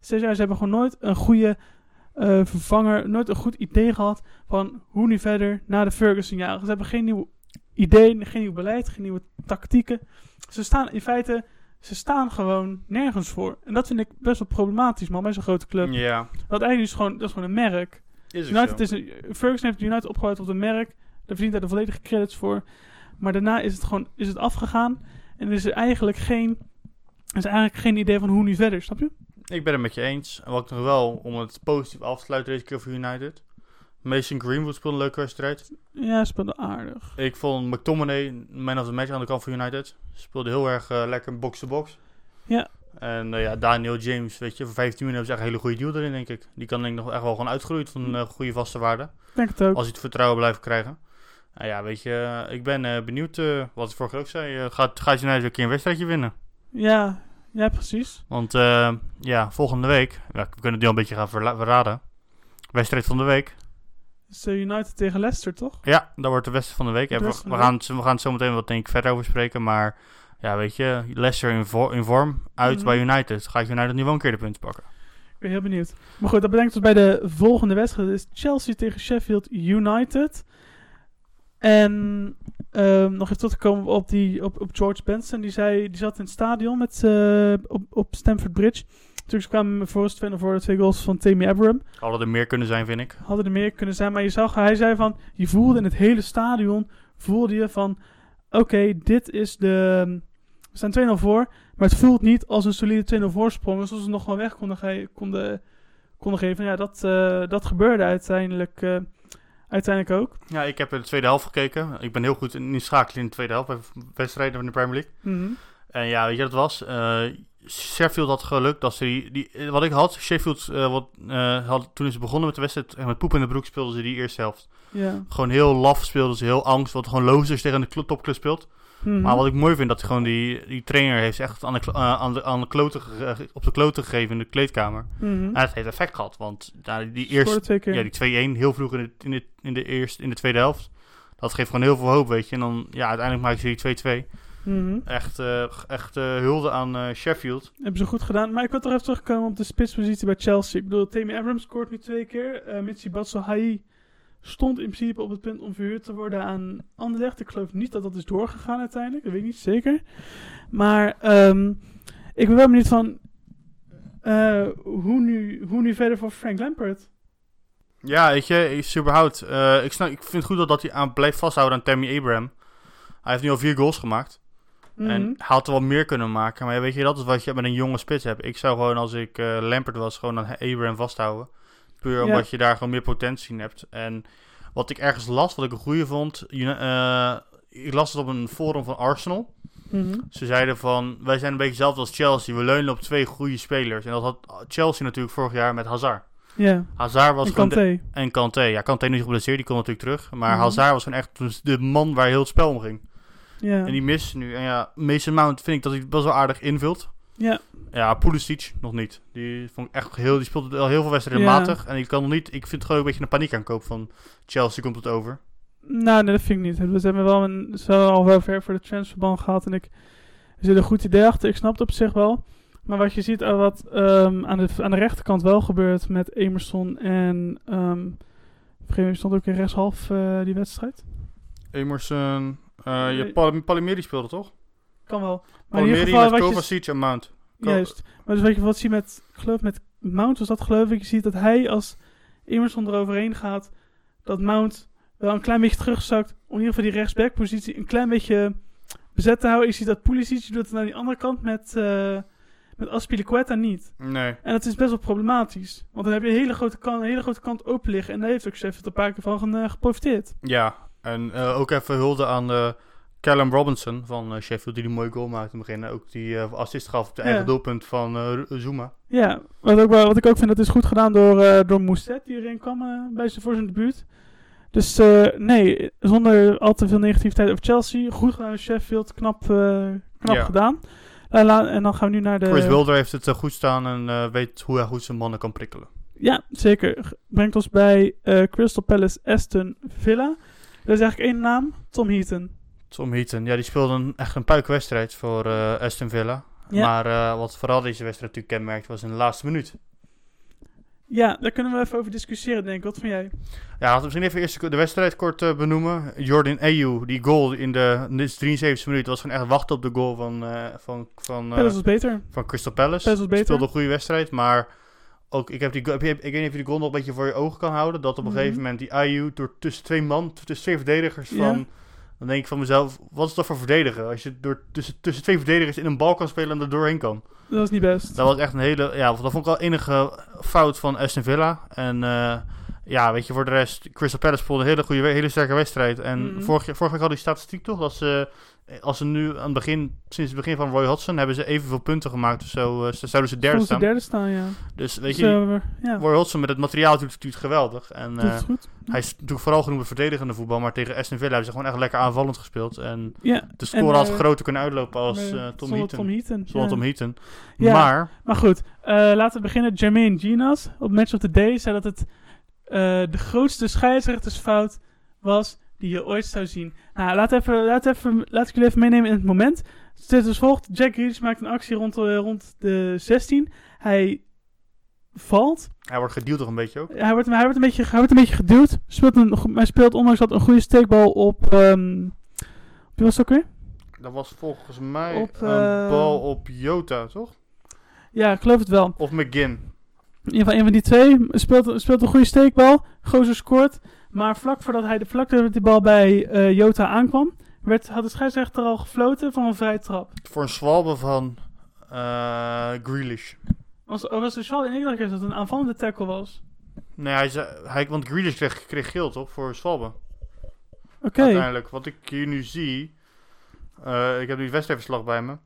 zes jaar. Ze hebben gewoon nooit een goede eh, vervanger, nooit een goed idee gehad van hoe nu verder na de Ferguson jaren. Ze hebben geen nieuw idee, geen nieuw beleid, geen nieuwe tactieken. Ze staan in feite, ze staan gewoon nergens voor. En dat vind ik best wel problematisch, man, bij zo'n grote club. Ja, Want eigenlijk is het gewoon, dat is gewoon een merk. is United is een, Ferguson heeft United opgebouwd op een merk. Daar verdient hij de volledige credits voor. Maar daarna is het gewoon is het afgegaan. En is er eigenlijk geen, is eigenlijk geen idee van hoe nu verder, snap je? Ik ben het met je eens. En wat ik nog wel, om het positief af te sluiten deze keer voor United. Mason Greenwood speelde een leuke wedstrijd. Ja, speelde aardig. Ik vond McTominay man of the match aan de kant van United. Speelde heel erg eh, lekker box-to-box. Ja. En eh, ja, Daniel James, weet je, voor 15 miljoen hebben ze echt een hele goede deal erin, denk ik. Die kan denk ik nog echt wel gewoon uitgroeien van een goede vaste waarde. Denk het ook. Als hij het vertrouwen blijft krijgen. Nou ja, weet je, ik ben benieuwd, wat ik vorige keer ook zei. gaat, gaat United weer een keer een wedstrijdje winnen? Ja, ja, precies. Want ja, volgende week, ja, we kunnen het nu al een beetje gaan verraden. Wedstrijd van de week. Eh, United tegen Leicester, toch? Ja, dat wordt de wedstrijd van de week. We, gaan, het- we gaan het zo meteen wat denk ik verder over spreken. Maar ja, weet je, Leicester in, vo- in vorm uit Mhm. bij United. Gaat United nu wel een keer de punten pakken? Ik ben heel benieuwd. Maar goed, dat brengt ons bij de volgende wedstrijd. Dat is Chelsea tegen Sheffield United. En ehm, nog even terug te komen op, die, op, op George Benson. Die, zei, die zat in het stadion met, eh, op, op Stamford Bridge. Ze kwamen voor de voor de twee goals van Tammy Abraham. Hadden er meer kunnen zijn, vind ik. Hadden er meer kunnen zijn. Maar je zag, hij zei van, je voelde in het hele stadion, voelde je van, oké, dit is de... We staan 2-0 voor, maar het voelt niet als een solide 2-0 voorsprong. Dus als ze nog wel weg konden, ge konden, konden geven. Ja, dat, uh, dat gebeurde uiteindelijk, uh, uiteindelijk ook. Ja, ik heb in de tweede helft gekeken. Ik ben heel goed in schakelen in de tweede helft bij wedstrijden van de Premier League. Mm -hmm. En ja, weet je wat het was? Uh, Sheffield had geluk dat ze die, die wat ik had, Sheffield uh, wat, uh, had, toen ze begonnen met de wedstrijd en met poep in de broek speelden ze die eerste helft. Ja. Gewoon heel laf speelden ze, heel angst, wat gewoon lozers tegen de topclub speelt. Mm -hmm. Maar wat ik mooi vind, dat gewoon die, die trainer heeft echt aan de, uh, aan de, aan de kloten, op de kloten gegeven in de kleedkamer. Mm -hmm. En het heeft effect gehad, want nou, die eerste, ja, die 2-1 heel vroeg in de, in, de, in, de eerste, in de tweede helft. Dat geeft gewoon heel veel hoop, weet je. En dan, ja, uiteindelijk maken ze die 2-2. Mm -hmm. Echt, uh, echt uh, hulde aan uh, Sheffield. Hebben ze goed gedaan. Maar ik wil toch even terugkomen op de spitspositie bij Chelsea. Ik bedoel, Tammy Abrams scoort nu twee keer. Uh, Mitsi Batshuayi stond in principe op het punt om verhuurd te worden aan Anderlecht. Ik geloof niet dat dat is doorgegaan uiteindelijk. Dat weet ik niet zeker. Maar um, ik ben wel benieuwd van hoe, nu, hoe nu verder voor Frank Lampard. Ja, weet je, is überhaupt. ik, snap, ik vind het goed dat, dat hij aan blijft vasthouden aan Tammy Abraham. Hij heeft nu al vier goals gemaakt. Mm -hmm. En hij had er wel meer kunnen maken. Maar ja, weet je, dat is wat je met een jonge spits hebt. Ik zou gewoon, als ik uh, Lampert was, gewoon aan Abraham vasthouden. Puur omdat Ja. je daar gewoon meer potentie in hebt. En wat ik ergens las, wat ik een goede vond. Uh, ik las het op een forum van Arsenal. Mm -hmm. Ze zeiden van, wij zijn een beetje hetzelfde als Chelsea. We leunen op twee goede spelers. En dat had Chelsea natuurlijk vorig jaar met Hazard. Hazard was en gewoon... de- en Kanté. Ja, Kanté nu geblesseerd, die komt natuurlijk terug. Maar Mhm. Hazard was gewoon echt de man waar heel het spel om ging. Ja. En die mist nu. En ja, Mason Mount vind ik dat hij het best wel aardig invult. ja. Ja, Pulisic nog niet. Die vond ik echt heel, die speelt al heel veel wedstrijden Ja. matig. En ik kan nog niet, ik vind het gewoon een beetje een paniek aankoop van Chelsea komt het over. Nou, nee, dat vind ik niet. We hebben wel een, al wel ver voor de transferban gehad. En ik zit een goed idee achter. Ik snap het op zich wel. Maar wat je ziet, uh, wat um, aan, de, aan de rechterkant wel gebeurt met Emerson en... Um, stond ook in rechtshalf uh, die wedstrijd. Emerson, uh, Nee. je Pal Palimiri speelde toch? Kan wel. Maar in ieder Palimiri geval met wat je... Kovacic en Mount. Ko- Juist. Maar dus wat je wat zie met, geloof met Mount was dat geloof ik. Je ziet dat hij als Emerson eroverheen gaat, dat Mount wel een klein beetje terugzakt. Om in ieder geval die rechtsbackpositie een klein beetje bezet te houden. Je ziet dat Pulisic doet het aan die andere kant met, uh, met Aspilicueta niet. Nee. En dat is best wel problematisch. Want dan heb je een hele grote kant, een hele grote kant open liggen. En daar heeft ook Sheffield een paar keer van uh, geprofiteerd. Ja, en uh, ook even hulde aan uh, Callum Robinson van uh, Sheffield, die die mooie goal maakte in het begin. Ook die assist gaf op Ja. eigen doelpunt van Zuma. Ja, wat, ook, wat ik ook vind, dat is goed gedaan door, eh door Mousset, die erin kwam eh, bij zijn, voor zijn debuut. Dus eh, nee, zonder al te veel negativiteit over Chelsea. Goed gedaan door Sheffield, knap, eh, knap Ja. gedaan. En dan gaan we nu naar de... Chris Wilder heeft het goed staan en weet hoe hij goed zijn mannen kan prikkelen. Ja, zeker. Brengt ons bij eh, Crystal Palace Aston Villa. Dat is eigenlijk één naam, Tom Heaton. Tom Heaton, ja, die speelde een, echt een puikwedstrijd voor uh, Aston Villa. Ja. Maar uh, wat vooral deze wedstrijd natuurlijk kenmerkt was in de laatste minuut. Ja, daar kunnen we even over discussiëren, denk ik. Wat vind jij? Ja, laten we misschien even eerst de wedstrijd kort uh, benoemen. Jordan Ayew, die goal in de, in de 73 minuut was gewoon echt wachten op de goal van, uh, van, van, Palace was beter. van Crystal Palace. Palace was beter. Speelde een goede wedstrijd, maar ook, ik, heb die, ik weet niet of je die goal nog een beetje voor je ogen kan houden. Dat op een Mhm. gegeven moment die Ayew door tussen twee man, tussen twee verdedigers van... Dan denk ik van mezelf, wat is dat voor verdedigen? Als je door tussen, tussen twee verdedigers in een bal kan spelen en er doorheen kan. Dat was niet best. Dat was echt een hele, ja, dat vond ik wel enige fout van Aston Villa. En uh, ja, weet je, voor de rest, Crystal Palace speelde een hele goede, hele sterke wedstrijd. En Mhm. vorige, vorige week had die statistiek toch, dat ze, als ze nu aan het begin, sinds het begin van Roy Hodgson, hebben ze evenveel punten gemaakt of zo. Uh, zouden ze derde ze staan. derde staan, ja. Dus weet Dus, je, eh, ja, Roy Hodgson met het materiaal doet het natuurlijk geweldig. En doet uh, het goed. hij is natuurlijk vooral genoemd voor verdedigende voetbal, maar tegen Aston Villa hebben ze gewoon echt lekker aanvallend gespeeld. En Ja, de score En, had eh, groter kunnen uitlopen als Tom Heaton. Tom Heaton. Ja. Tom Heaton. Ja. Maar, Maar goed, eh, laten we beginnen. Jermaine Ginas op Match of the Day zei dat het eh, de grootste scheidsrechtersfout was die je ooit zou zien. Nou, laat, even, laat, even, laat ik jullie even meenemen in het moment. Het is als volgt. Jack Grealish maakt een actie rond, eh, rond de 16. Hij valt. Hij wordt gedeeld toch een beetje ook. Hij wordt, hij wordt, een, beetje, hij wordt een beetje geduwd. Speelt een, hij speelt ondanks dat een goede steekbal op... ehm wie was het ook weer? Dat was volgens mij Op, een eh, bal op Jota, toch? Ja, ik geloof het wel. Of McGinn. In ieder geval een van die twee speelt, speelt een goede steekbal. Gozer scoort. Maar vlak voordat hij de vlak voordat die bal bij eh, Jota aankwam, werd, had de scheidsrechter al gefloten van een vrije trap. Voor een zwalbe van eh Grealish. Was, was dus wel in geval dat het een aanvallende tackle was. Nee, hij, zei, hij, want Grealish kreeg, kreeg geel toch? Voor zwalbe. Oké. Uiteindelijk. Wat ik hier nu zie. eh, ik heb nu het wedstrijdverslag bij me.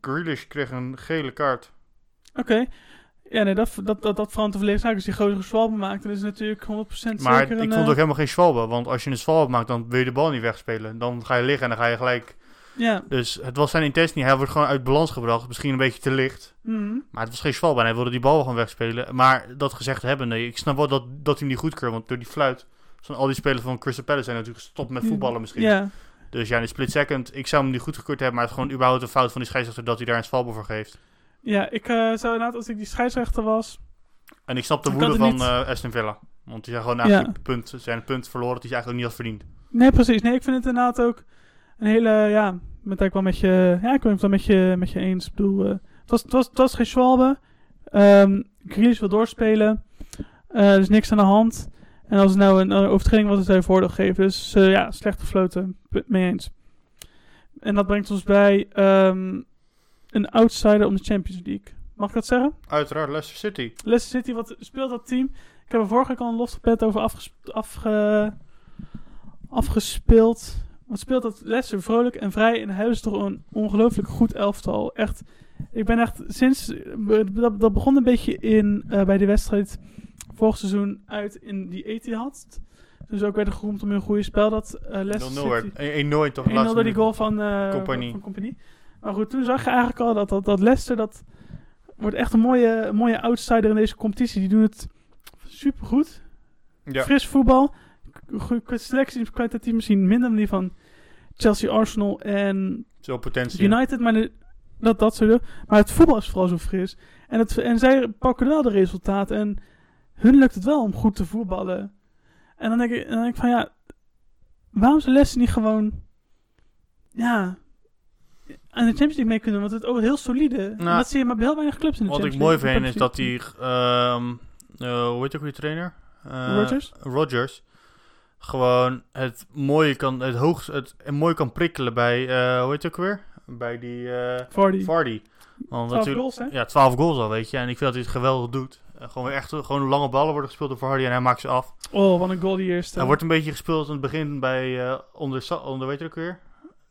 Grealish kreeg een gele kaart. Oké. Ja, nee, dat, dat, dat, dat verandert de zaak. Als die gozer zwalbe maakt, dan is het natuurlijk 100% Maar zeker ik vond eh, ook helemaal geen zwalbe. Want als je een zwalbe maakt, dan wil je de bal niet wegspelen. Dan ga je liggen en dan ga je gelijk. Ja. Dus het was zijn intentie niet. Hij wordt gewoon uit balans gebracht. Misschien een beetje te licht. Mhm. Maar het was geen zwalbe en hij wilde die bal gewoon wegspelen. Maar dat gezegd hebben, nee, ik snap wel dat, dat hij hem niet goedkeurt. Want door die fluit, zijn al die spelers van Crystal Palace zijn natuurlijk gestopt met voetballen misschien. Ja. Dus ja, in de split second, ik zou hem niet goedgekeurd hebben. Maar het is gewoon überhaupt een fout van die scheidsrechter dat hij daar een zwalbe voor geeft. Ja, ik eh, zou inderdaad, als ik die scheidsrechter was... En ik snap de woede van niet- eh Aston Villa. Want die zijn gewoon eigenlijk een punt, zijn een punt verloren dat hij eigenlijk niet had verdiend. Nee, precies. Nee, ik vind het inderdaad ook een hele, ja, met ik wel met je, ja, ik ben het wel met je, met je eens. Ik bedoel, eh, het, was, het, was, het was geen Schwalbe. Grealish wil doorspelen. Eh, er is niks aan de hand. En als het nou een, overtreding was, zou je voordeel geven. Dus ja, slecht gefloten. Punt Mee eens. En dat brengt ons bij ehm, een outsider om de Champions League. Mag ik dat zeggen? Uiteraard, Leicester City. Leicester City, wat speelt dat team? Ik heb er vorige week al een lofgepet over afges afge afgespeeld. Wat speelt dat Leicester vrolijk en vrij en hebben ze toch een ongelooflijk goed elftal. Echt, ik ben echt sinds, dat, dat begon een beetje in, eh, bij de wedstrijd vorig seizoen uit in die Etihad. Dus ook werd er geroemd om een goede spel dat 0-0 Leicester werd. City... 1-0 toch? 1-0 laatste door die goal van, Compagnie. van Compagnie. Maar goed, toen zag je eigenlijk al dat, dat, dat Leicester, dat wordt echt een mooie, een mooie outsider in deze competitie. Die doen het supergoed. Ja. Fris voetbal. Selectie, kwalitatief misschien minder dan die van Chelsea, Arsenal en Zo potentie. United. Maar de- dat, dat soort. Maar het voetbal is vooral zo fris. En, het, en zij pakken wel de resultaten. En hun lukt het wel om goed te voetballen. En dan denk ik, dan denk ik van ja, waarom ze lessen niet gewoon, ja, aan de Champions League mee kunnen? Want het is ook heel solide. Nou, dat zie je maar bij heel weinig clubs in de Wat ik Champions mooi League. vind is dat die, ehm eh, hoe heet ook weer trainer? Eh, Rodgers? Rodgers. Gewoon het mooie kan, het hoogst, het mooi kan prikkelen bij, eh, hoe heet het ook weer? Bij die Vardy. Vardy. Want 12 natuurlijk, goals, hè? ja, 12 goals al, weet je. En ik vind dat hij het geweldig doet. Gewoon weer echt, gewoon lange ballen worden gespeeld door Vardy en hij maakt ze af. Oh, wat een goal die eerste. Hij wordt een beetje gespeeld in het begin bij, eh, onder, onder, weet je ook weer?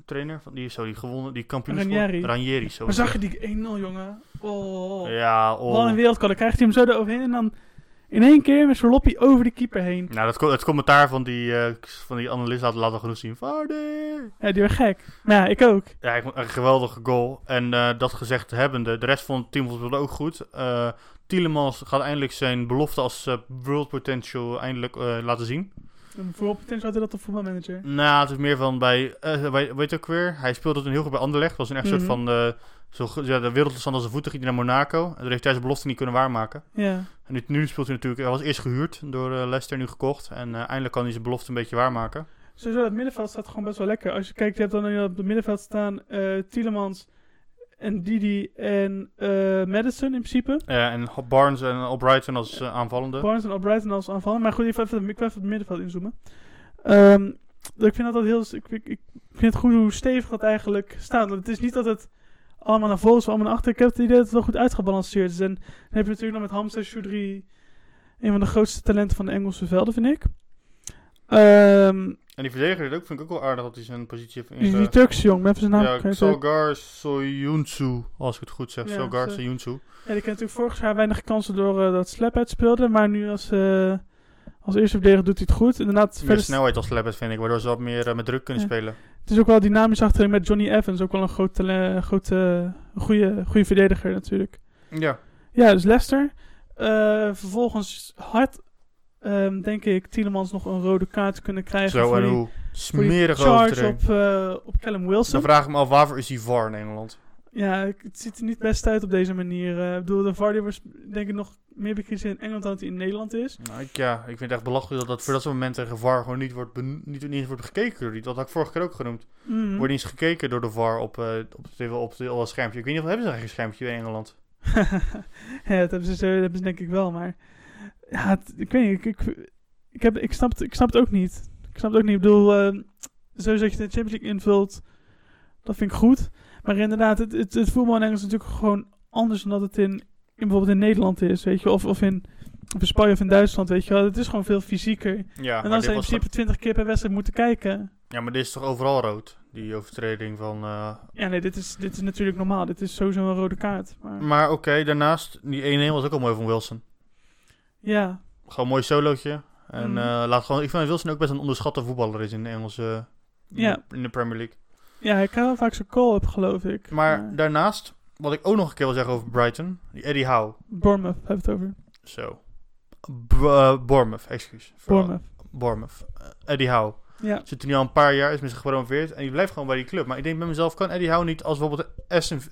Trainer van die, zo, die gewonnen, die kampioen. Ranieri. Ranieri, zo. maar zag je die 1-0, jongen? Oh. Ja, Wat een oh. wereldkal. Dan krijgt hij hem zo eroverheen en dan in één keer met zijn loppie over de keeper heen. Nou, dat, het commentaar van die, eh, van die analist had laten genoeg zien. Vardy! Ja, die werd gek. Maar ja, ik ook. Ja, ik vond een geweldige goal. En eh, dat gezegd hebbende, de rest van het team speelde ook goed. Eh Tielemans gaat eindelijk zijn belofte als world potential eindelijk laten zien. Vooral potentieel had hij dat op voetbalmanager. Nou, het is meer van bij, eh, bij weet je ook weer, hij speelde toen heel goed bij Anderlecht. was een echt Mhm. soort van, eh, zo, ja, de wereldstand als een voeten ging naar Monaco. En toen heeft hij zijn belofte niet kunnen waarmaken. Ja. En nu, nu speelt hij natuurlijk, hij was eerst gehuurd door eh, Leicester, nu gekocht. En eh, eindelijk kan hij zijn belofte een beetje waarmaken. Sowieso, het middenveld staat gewoon best wel lekker. Als je kijkt, je hebt dan op het middenveld staan eh Tielemans en Didi en eh Madison in principe. Ja, en Barnes en Albrighton als eh, aanvallende. Barnes en Albrighton als aanvallen. Maar goed, even, even, ik wil even het middenveld inzoomen. Ehm, ik vind dat, dat heel... Ik, ik, ik vind het goed hoe stevig dat eigenlijk staat. Want het is niet dat het allemaal naar voren is, allemaal naar achter. Ik heb het idee dat het wel goed uitgebalanceerd is. En dan heb je natuurlijk nog met Hamza Choudhury... Een van de grootste talenten van de Engelse velden, vind ik. Ehm, En die verdediger ook, vind ik ook wel aardig dat hij zijn positie heeft die, die inge- Turkse jong, met zijn naam. Ja. Solgar Soyuncu, als ik het goed zeg. Ja, Solgar zo- Soyuncu. Ja, die kreeg natuurlijk vorig jaar weinig kansen door eh, dat Slap uitspeelde. Maar nu als, eh, als eerste verdediger doet hij het goed. Inderdaad, Meer verder, snelheid als Lebbet vind ik, waardoor ze wat meer eh, met druk kunnen Ja. spelen. het is ook wel dynamisch achterin met Johnny Evans. Ook wel een groot, tale- groot, eh, goede, goede verdediger natuurlijk. Ja. Ja, dus Leicester. Eh, vervolgens had, ehm, denk ik, Tielemans nog een rode kaart kunnen krijgen. Zo, voor en die, hoe voor die smerig charge op, eh, op Callum Wilson. Dan vraag ik me af, waarvoor is die VAR in Engeland? Ja, het ziet er niet best uit op deze manier. Eh, ik bedoel, de VAR die was denk ik nog meer bekend in Engeland dan dat hij in Nederland is. Nou, ik, ja, ik vind het echt belachelijk dat dat voor dat soort momenten gevaar gewoon niet wordt, niet, wordt gekeken. door die- Dat had ik vorige keer ook genoemd. Mhm. Wordt niet eens gekeken door de VAR op, eh op, het, op schermpje. Ik weet niet of hebben ze eigenlijk een schermpje in Engeland. ja, dat hebben ze, dat hebben ze denk ik wel, maar... Ja, het- ik weet niet, ik, ik, ik, heb, ik, snap het, ik snap het ook niet. Ik snap het ook niet. Ik bedoel, eh, sowieso dat je de Champions League invult, dat vind ik goed. Maar inderdaad, het, het, het voetbal in Engeland is natuurlijk gewoon anders dan dat het in, in bijvoorbeeld in Nederland is, weet je. Of, of, in, of in Spanje of in Duitsland, weet je wel. Het is gewoon veel fysieker. Ja, en dan zou je in principe 20 keer per wedstrijd moeten kijken. Ja, maar dit is toch overal rood? Die overtreding van... eh, Ja, nee, dit is, dit is natuurlijk normaal. Dit is sowieso een rode kaart. Maar, Maar oké, daarnaast, die 1-1 was ook al mooi van Wilson. Ja, Gewoon een mooi solootje. En Mhm. eh, laat gewoon, ik vind Wilson ook best een onderschatte voetballer is in de Engelse... Ja. In de Premier League. ja ik kan wel vaak zo'n call op, geloof ik. Maar daarnaast, wat ik ook nog een keer wil zeggen over Brighton. Die Eddie Howe. Bournemouth we het over. Zo. B eh, Bournemouth, excuus. Bournemouth. Bournemouth. Eh, Eddie Howe. Ja. Zit er nu al een paar jaar, is misschien gepromoveerd. En die blijft gewoon bij die club. Maar ik denk bij mezelf, kan Eddie Howe niet als bijvoorbeeld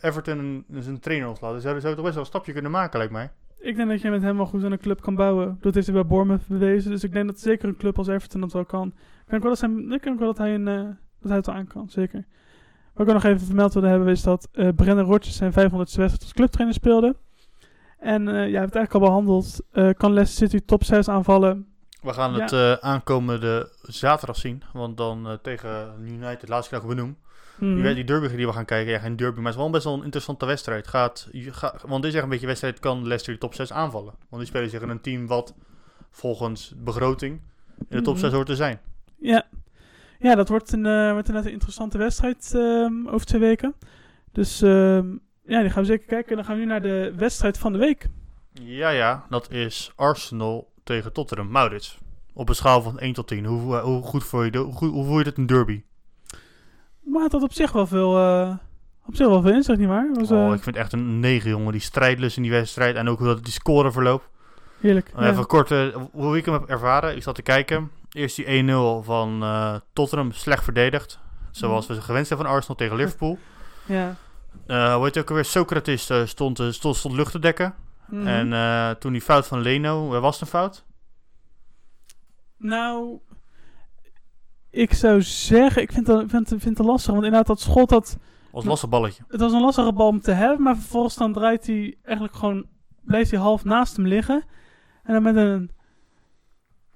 Everton zijn trainer ontlaten? Zou zou toch best wel een stapje kunnen maken, lijkt mij. Ik denk dat je met hem wel goed aan een club kan bouwen. Dat heeft hij bij Bournemouth bewezen. Dus ik denk dat zeker een club als Everton dat wel kan. Ik denk wel dat, zijn, ik denk wel dat hij, een, eh, dat hij het wel aan kan, zeker. Wat ik ook nog even vermeld wilde hebben is dat eh Brendan Rodgers zijn 500ste wedstrijd als clubtrainer speelde. En eh ja, je hebt het eigenlijk al behandeld. Eh, kan Leicester City top 6 aanvallen? We gaan Ja. het aankomende zaterdag zien. Want dan tegen United, laatst ik nog benoem. Die, die derby die we gaan kijken, ja, geen derby, maar het is wel best wel een interessante wedstrijd. Gaat, want dit is echt een beetje een wedstrijd, kan Leicester de top 6 aanvallen. Want die spelen zich in een team wat volgens begroting in de top Mhm. 6 hoort te zijn. Ja, ja dat wordt, een, eh, wordt inderdaad een interessante wedstrijd ehm, over twee weken. Dus ehm, ja, die gaan we zeker kijken. En dan gaan we nu naar de wedstrijd van de week. Ja, ja, dat is Arsenal tegen Tottenham. Maurits, op een schaal van 1 tot 10, hoe, eh, hoe goed voel je, de, hoe, hoe voel je dit een derby? Maar het had op zich wel veel, eh, op zich wel veel inzicht, niet waar? Het was, oh, eh, ik vind echt een 9, jongen. Die strijdlust in die wedstrijd en ook hoe dat die score verloopt. Heerlijk. Ja. Even kort, eh, hoe ik hem heb ervaren. Ik zat te kijken. Eerst die 1-0 van eh, Tottenham, slecht verdedigd. Zoals we gewend zijn van Arsenal tegen Liverpool. ja. Eh hoe heet het ook alweer? Socrates eh, stond, eh, stond, stond lucht te dekken. Mhm. En eh, toen die fout van Leno, eh, was het een fout? Nou, ik zou zeggen, ik vind ik vind, vind het lastig. Want inderdaad, dat schot, dat, Was een lastig balletje. het was een lastige bal om te hebben. Maar vervolgens dan draait hij eigenlijk gewoon, blijft hij half naast hem liggen. En dan met een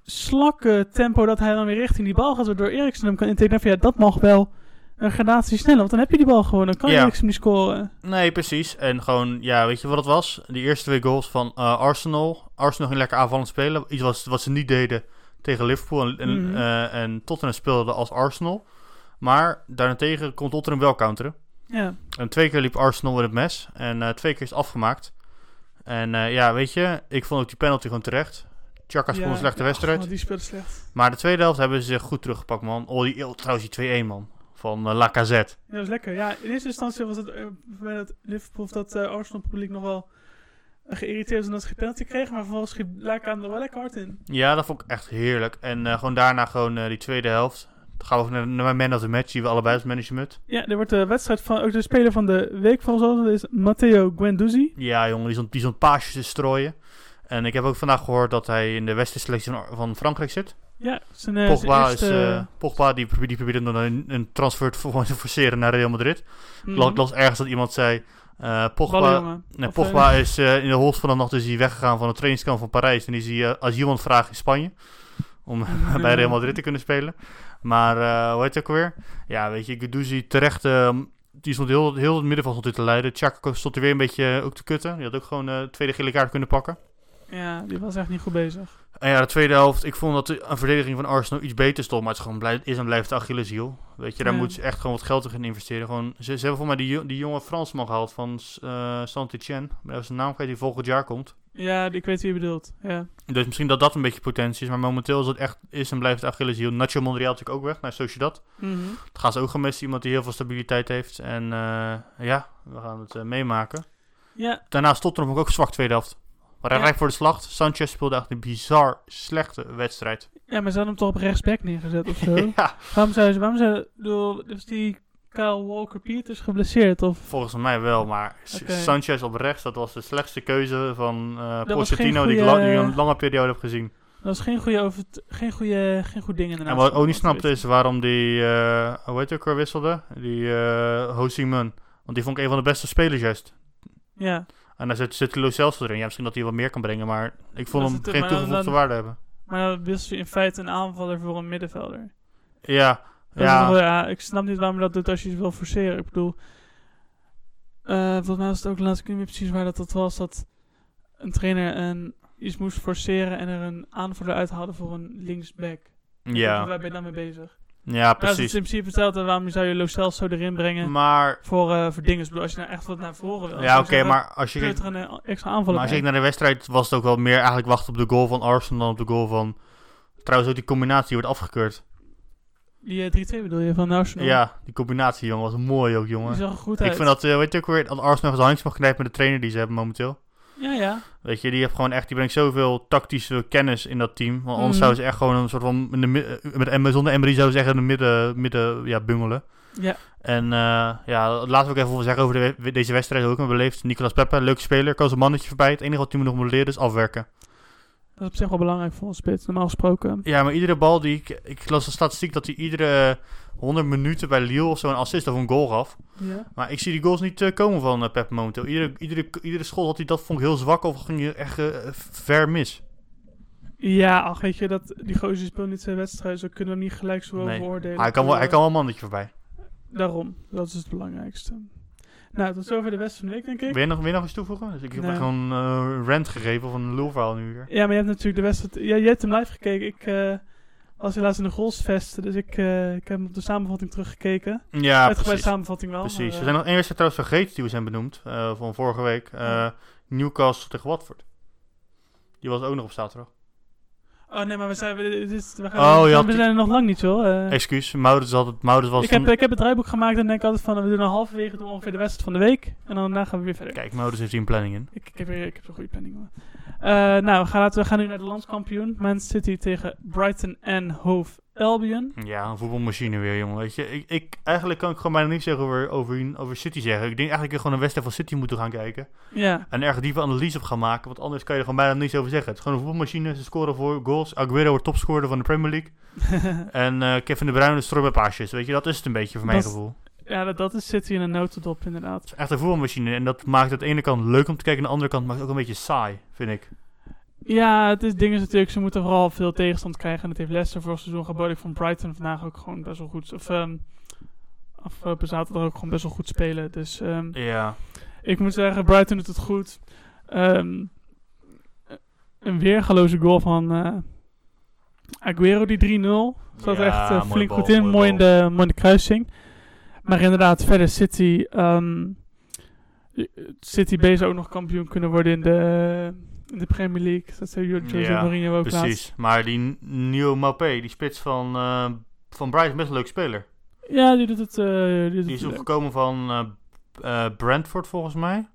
slakke tempo dat hij dan weer richting die bal gaat. Waardoor Eriksen hem kan intekenen van ja, dat mag wel een gradatie sneller. Want dan heb je die bal gewoon, dan kan Ja. Eriksen niet scoren. Nee, precies. En gewoon, ja, weet je wat het was? Die eerste twee goals van eh, Arsenal. Arsenal ging lekker aanvallend spelen. Iets wat, wat ze niet deden tegen Liverpool. En, en, Mhm. eh, en Tottenham speelde als Arsenal. Maar daarentegen kon Tottenham wel counteren. Ja, En twee keer liep Arsenal in het mes. En eh, twee keer is het afgemaakt. En eh, ja, weet je, ik vond ook die penalty gewoon terecht. Chaka speelde ja, een slechte ja, wedstrijd. oh, die speelde slecht. Maar de tweede helft hebben ze zich goed teruggepakt, man. Oh, die, oh, trouwens, die 2-1, man. Van eh, Lacazette. Ja, dat was lekker. Ja, in eerste instantie was het bij dat Liverpool of dat Arsenal publiek nog wel geïrriteerd omdat ze geen penalty kregen, maar vervolgens schiet Laka er wel lekker hard in. Ja, dat vond ik echt heerlijk. En eh, gewoon daarna gewoon eh, die tweede helft. Dan gaan we over naar, mijn man of the match, die we allebei als management. Ja, er wordt de wedstrijd van ook de speler van de week volgens ons. Dat is Matteo Guendouzi. Ja, jongen, die stond, die stond paasjes te strooien. En ik heb ook vandaag gehoord dat hij in de westenselectie van, van Frankrijk zit. Ja, zijn, eh, Pogba, zijn eerste, is, Pogba die, die probeerde dan een, een transfer te, forceren naar Real Madrid. mm, las ergens dat iemand zei... eh, Pogba, nee, Pogba eh, is eh, in de holst van de nacht is hij weggegaan van het trainingskamp van Parijs. En is hij uh, als iemand vraagt in Spanje. Om bij Real Madrid te kunnen spelen. Maar hoe heet het ook alweer? Ja, weet je, Guendouzi terecht... ehm, die stond heel, heel het middenveld stond hij te leiden. Chaka stond er weer een beetje ook te kutten. Die had ook gewoon tweede gele kaart kunnen pakken. Ja, die was echt niet goed bezig. En ja, de tweede helft, ik vond dat de een verdediging van Arsenal iets beter stond. Maar het is, gewoon blij, is en blijft de Achilleshiel. Weet je, daar Ja. moeten ze echt gewoon wat geld in investeren. Gewoon, ze, ze hebben volgens mij die, die jonge Fransman gehaald van uh, Saint-Etienne. Maar dat is een naam die volgend jaar komt. Ja, ik weet wie je bedoelt. Ja. Dus misschien dat dat een beetje potentie is. Maar momenteel is het echt is en blijft de Achilleshiel. Nacho Monreal natuurlijk ook weg naar Sociedad. Mhm. Het gaan ze ook gaan missen. Iemand die heel veel stabiliteit heeft. En uh, ja, we gaan het uh, meemaken. Ja. Daarnaast Tottenham ook zwak tweede helft. Maar hij Ja. rijdt voor de slacht. Sanchez speelde echt een bizar slechte wedstrijd. ja, maar ze hadden hem toch op rechtsback neergezet of zo. ja. Waarom zou ze, waarom zou, bedoel, dus die Kyle Walker-Peters geblesseerd? Of? Volgens mij wel, maar. Sanchez op rechts, dat was de slechtste keuze van was Pochettino die ik die ik een lange periode heb gezien. Dat is geen goede over, geen goede, geen goed ding En inderdaad. wat ook niet snapte is waarom die, eh hoe heet ook weer wisselde? Die Ho Simon. Want die vond ik een van de beste spelers juist. Ja, En daar zit, zit Lo Celso erin. Ja, misschien dat hij wat meer kan brengen, maar ik vond hem geen toegevoegde dan- waarde hebben. maar dan wissel je in feite een aanvaller voor een middenvelder. Ja, wel- ja. ik snap niet waarom je dat doet als je het wil forceren. Ik bedoel, eh volgens mij was het ook laatst, ik weet niet meer precies waar dat, dat was, dat een trainer een, iets moest forceren en er een aanvaller uithaalde voor een linksback. Ja, Waar ben je dan mee bezig? Ja, Ja, dat is in precies. principe hetzelfde. Waarom zou je Lo Celso erin brengen Maar, voor, eh voor dingen? Ik als je nou echt wat naar voren wil. ja, oké, maar als je Kun je kijkt, er een eh, extra aanvaller maar als kijkt naar de wedstrijd, was het ook wel meer eigenlijk wachten op de goal van Arsenal dan op de goal van... Trouwens, ook die combinatie wordt afgekeurd. Die eh, 3-2 bedoel je, van Arsenal? Ja, die combinatie, jongen, was mooi ook, Die jongen. zag er goed uit. Ik vind dat, eh, weet je ook weer, dat Arsenal zijn handjes mag knijpen met de trainer die ze hebben momenteel. Ja, ja. Weet je, die heeft gewoon echt, die brengt zoveel tactische kennis in dat team. Want anders Mhm. zouden ze echt gewoon een soort van, in de, eh, met, zonder Emery zouden ze echt in de midden, midden ja, bungelen. Ja. En eh, ja, laten we ook even zeggen over de, we- deze wedstrijd ook. Maar beleefd, Nicolas Pepe, leuke speler, koos een mannetje voorbij. Het enige wat hij nog moet leren is afwerken. Dat is op zich wel belangrijk voor een spits, normaal gesproken. Ja, maar iedere bal die ik, ik las de statistiek dat hij iedere 100 minuten bij Lille of zo een assist of een goal gaf. Ja. Maar ik zie die goals niet eh, komen van uh, Pep momenteel. Iedere, iedere, iedere schot had hij dat vond ik heel zwak of ging je echt eh, ver mis. Ja, ach, weet je, dat, die gozer speelt niet zijn wedstrijd, zo kunnen we hem niet gelijk zo Nee. over oordelen. Maar hij kan wel, hij kan wel een mannetje voorbij. Daarom, dat is het belangrijkste. Nou, tot zover de wedstrijd van de week, denk ik. Wil je nog, wil je nog iets toevoegen? Dus ik heb Nee. echt gewoon eh rant gegeven of een lulverhaal nu weer. Ja, maar je hebt natuurlijk de wedstrijd... Ja, jij hebt hem live gekeken. Ik eh, was helaas in de Goalsfest, dus ik, eh, ik heb hem op de samenvatting teruggekeken. Ja, Uitgebreide samenvatting wel. precies. maar, We eh, zijn nog één wedstrijd trouwens vergeten die we zijn benoemd. van vorige week. Ja. Newcastle tegen Watford. Die was ook nog op zaterdag. Oh nee, maar we zijn, we, dit is- we gaan, Oh, we, zijn er nog lang niet zo. eh. Excuus, Maurits, het, Maurits was ik, heb, ik heb het draaiboek gemaakt en denk altijd van, we doen een halverwege doen ongeveer de wedstrijd van de week. En dan daarna gaan we weer verder. Kijk, Maurits heeft hier een planning in. Ik, ik heb, ik heb zo'n goede planning hoor. Eh, nou, we gaan, laten, we gaan nu naar de landskampioen. Man City tegen Brighton en Hove Albion. Ja, een voetbalmachine weer, jongen. Weet je, ik, ik, eigenlijk kan ik gewoon bijna niks zeggen over, over, over City zeggen. Ik denk eigenlijk gewoon een wedstrijd van City moeten gaan kijken. Ja, En erg diepe analyse op gaan maken. Want anders kan je er gewoon bijna niks over zeggen. Het is gewoon een voetbalmachine. Ze scoren voor goals. Aguero wordt topscorer van de Premier League. en eh, Kevin De Bruyne strooit bij paasjes. Weet je, dat is het een beetje voor mijn gevoel. ja dat, dat is City in een notendop inderdaad. Het is echt een voetbalmachine. En dat maakt het aan de ene kant leuk om te kijken. Aan de andere kant maakt het ook een beetje saai, vind ik. Ja, het is ding is natuurlijk, ze moeten vooral veel tegenstand krijgen. En dat heeft Leicester vorig seizoen geboden. Ik vond Brighton vandaag ook gewoon best wel goed. Of ehm afgelopen zaterdag ook gewoon best wel goed spelen. Dus ehm, Ja. ik moet zeggen, Brighton doet het goed. Ehm, een weergaloze goal van eh, Aguero, die 3-0. Zat Ja, echt eh, flink bal, goed in. Mooi in, de, mooi in de kruising. Maar inderdaad, verder City... City B zou ook nog kampioen kunnen worden in de, in de Premier League. Dat zei Jose Ja, Mourinho ook laatst. Precies. Maar die Nieuw Maupé, die spits van, eh van Brighton, is best een leuk speler. Ja, die doet het, eh die doet Die is opgekomen van eh, Brentford volgens mij.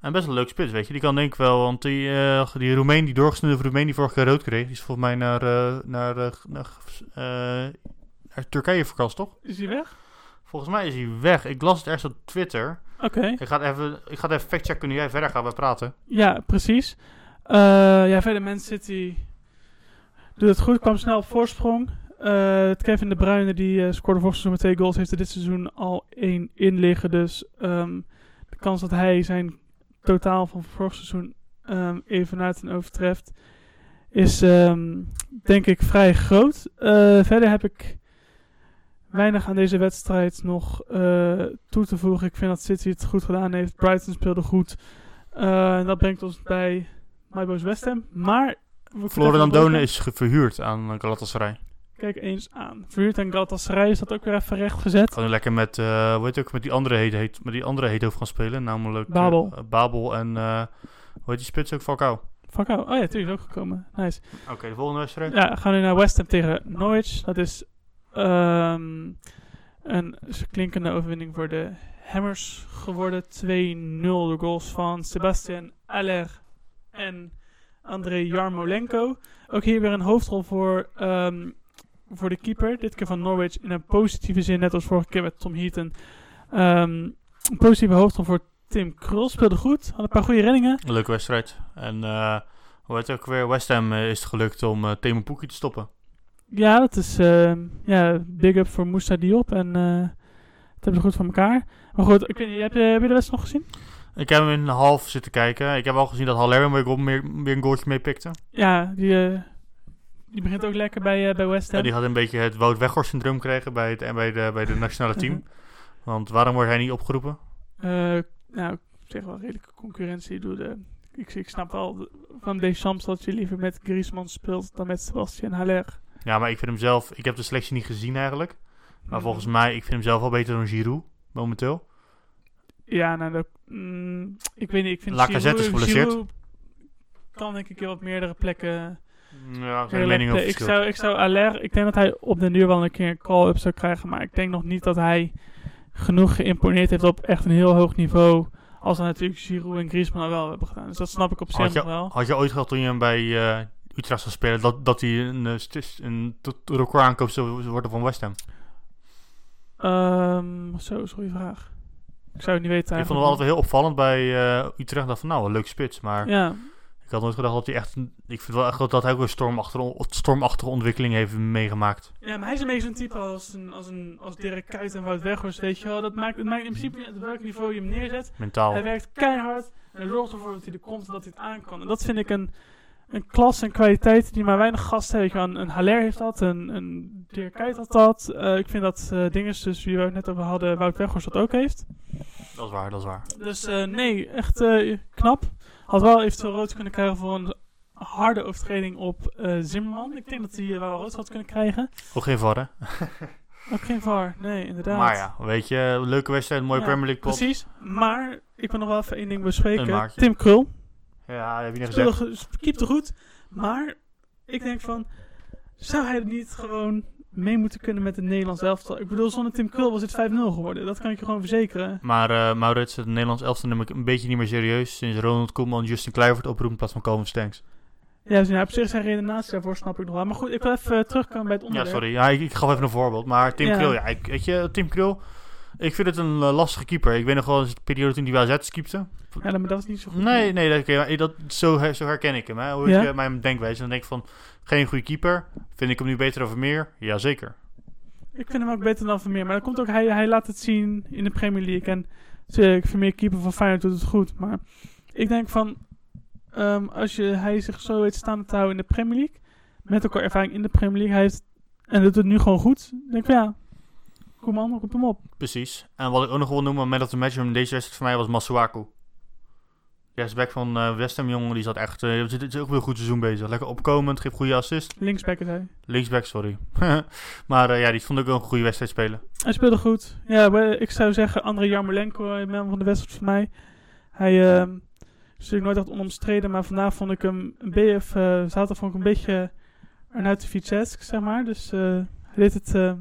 En best een leuk spits, weet je. Die kan denk ik wel, want die, die Roemeen, die doorgesneden Roemeen die vorige keer rood kreeg, die is volgens mij naar, naar, naar, naar Turkije verkast, toch? Is hij weg? Volgens mij is hij weg. Ik las het ergens op Twitter. Oké. Ik ga het even, ik ga het even factchecken nu jij verder gaat bij praten. Ja, precies. Eh, ja, verder Man City doet het goed. Kwam snel op voorsprong. Eh, Kevin De Bruyne, die eh, scoorde vorig seizoen met twee goals, heeft er dit seizoen al één in liggen. Dus ehm, de kans dat hij zijn totaal van vorig seizoen ehm even uit en overtreft, is ehm, denk ik vrij groot. Verder heb ik weinig aan deze wedstrijd nog toe te voegen. Ik vind dat City het goed gedaan heeft. Brighton speelde goed. En dat brengt ons bij My Boys West Ham. Maar... we Florian kunnen even Done is verhuurd aan Galatasaray. Kijk eens aan. Verhuurd en Galatasaray is dat ook weer even recht gezet. Gewoon lekker met, eh hoe heet het ook, met die andere heet, heet, met die andere heet over gaan spelen. Namelijk eh, Babel. eh, Babel en, eh hoe heet die spits ook, Falcao. Fuck oh. ja, tuurlijk is ook gekomen. Nice. Oké, de volgende wedstrijd. Ja, we gaan nu naar West Ham tegen Norwich. Dat is ehm, een klinkende overwinning voor de Hammers geworden. 2-0 de goals van Sebastian Aller en André Jarmolenko. Ook hier weer een hoofdrol voor, ehm, voor de keeper. Dit keer van Norwich in een positieve zin, net als vorige keer met Tom Heaton. Ehm, een positieve hoofdrol voor Tim Krul. Speelde goed, had een paar goede reddingen. Een leuke wedstrijd. En eh hoe heet het ook weer? West Ham eh, is het gelukt om uh, Temo Pukki te stoppen. Ja, dat is ehm, ja, big up voor Moussa Diop. En eh het hebben ze goed voor elkaar. Maar goed, ik weet niet, heb je, heb je de wedstrijd nog gezien? Ik heb hem in een half zitten kijken. Ik heb al gezien dat Haller weer, meer, weer een goaltje mee pikte. Ja, die, eh, die begint ook lekker bij, eh, bij West Ham. Die had een beetje het Wout Weghorst syndroom gekregen bij het, en bij de, bij de nationale team. Want waarom wordt hij niet opgeroepen? Eh, nou, ik zeg wel redelijke concurrentie. Bedoel, de, ik, ik snap wel van Deschamps dat je liever met Griezmann speelt dan met Sebastian Haller. Ja, maar ik vind hem zelf... Ik heb de selectie niet gezien eigenlijk. Maar volgens mij, ik vind hem zelf wel beter dan Giroud. Momenteel. Ja, nou, dat, mm, ik weet niet. Ik vind Lacazette is geblesseerd. Kan denk ik op meerdere plekken... Ja, zijn mening over ik, zou, ik zou Haller... Ik denk dat hij op den duur wel een keer een call-up zou krijgen. Maar ik denk nog niet dat hij genoeg geïmponeerd heeft op echt een heel hoog niveau... Als dan natuurlijk Giroud en Griezmann al wel hebben gedaan. Dus dat snap ik op zich nog wel. had je ooit gehad toen je hem bij eh, Utrecht zou spelen... dat, dat hij een, eh, een tot- record aankoop zou worden van West Ham? Ehm, zo, goede vraag. Ik zou het niet weten. Ik vond hem altijd heel opvallend bij eh, Utrecht. Dacht van, nou, een leuk spits. Maar Ja, ik had nooit gedacht dat hij echt... Ik vind wel echt dat hij ook een stormachtige, stormachtige ontwikkeling heeft meegemaakt. ja, maar hij is een beetje zo'n type als, een, als, een, als Dirk Kuyt en Wout Weghorst, weet je wel. Dat maakt, het maakt in principe niet uit op welk niveau je hem neerzet. Mentaal. Hij werkt keihard en zorgt ervoor dat hij er komt en dat hij het aan kan. En dat vind ik een, een klas en kwaliteit die maar weinig gasten hebben. Een, Haller heeft dat, een, een Dirk Kuyt had dat. Eh, ik vind dat eh dinges, dus wie we het net over hadden, Wout Weghorst dat ook heeft. Dat is waar, dat is waar. Dus eh, nee, echt knap. Had wel eventueel rood kunnen krijgen voor een harde overtreding op Zimmerman. Ik denk dat hij wel rood had kunnen krijgen. Ook geen VAR, hè? Ook geen VAR, nee, inderdaad. Maar ja, weet je, leuke wedstrijd, mooie Ja, Premier League pot. Precies, maar ik wil nog wel even één ding bespreken. Tim Krul, Ja, dat heb je net speelde gezegd. ge- keepte goed, maar ik denk van, zou hij er niet gewoon mee moeten kunnen met het Nederlands elftal? Ik bedoel, zonder Tim Krul was het 5-0 geworden, dat kan ik je gewoon verzekeren. Maar eh Maurits, het Nederlands elftal neem ik een beetje niet meer serieus. Sinds Ronald Koeman Justin Kluivert oproept in plaats van Calvin Stanks. Ja, dus ja, op zich zijn redenatie daarvoor snap ik nog wel. Maar goed, ik wil even eh, terugkomen bij het Ja, onderwerp. sorry. Ja, ik, ik gaf even een voorbeeld. Maar Tim Ja. Krul, ja, ik, weet je, Tim Krul... Ik vind het een eh, lastige keeper. Ik weet nog wel eens de periode toen hij bij AZ keepte. Ja, maar dat is niet zo goed. Nee, nee, dat, zo, zo herken ik hem. Hè. Hoe Ja? ik eh, mijn denkwijze. Dan denk ik van, geen goede keeper. Vind ik hem nu beter of meer? Jazeker. Ik vind hem ook beter dan Vermeer. Maar dat komt ook, hij, hij laat het zien in de Premier League. En natuurlijk, Vermeer keeper van Feyenoord doet het goed. Maar ik denk van, ehm, als je, hij zich zo weet staan te houden in de Premier League. Met ook al ervaring in de Premier League. Hij heeft, en dat doet het nu gewoon goed. Dan denk ik van ja, Koeman, roep hem op. Precies. En wat ik ook nog wil noemen, met dat de match in deze wedstrijd voor mij was Masuaku. Rechtsback van eh West Ham, jongen, die zat echt... eh het is ook weer een goed seizoen bezig. Lekker opkomend, geeft goede assist. Linksback is hij. Linksback, sorry. maar eh, ja, die vond ik wel een goede wedstrijd spelen. Hij speelde goed. Ja, ik zou zeggen André Jarmolenko, man van de wedstrijd voor mij. Hij ehm is natuurlijk nooit echt onomstreden, maar vandaag vond ik hem een beetje, zaterdag vond ik een beetje fietsesk, zeg maar. Dus hij deed het,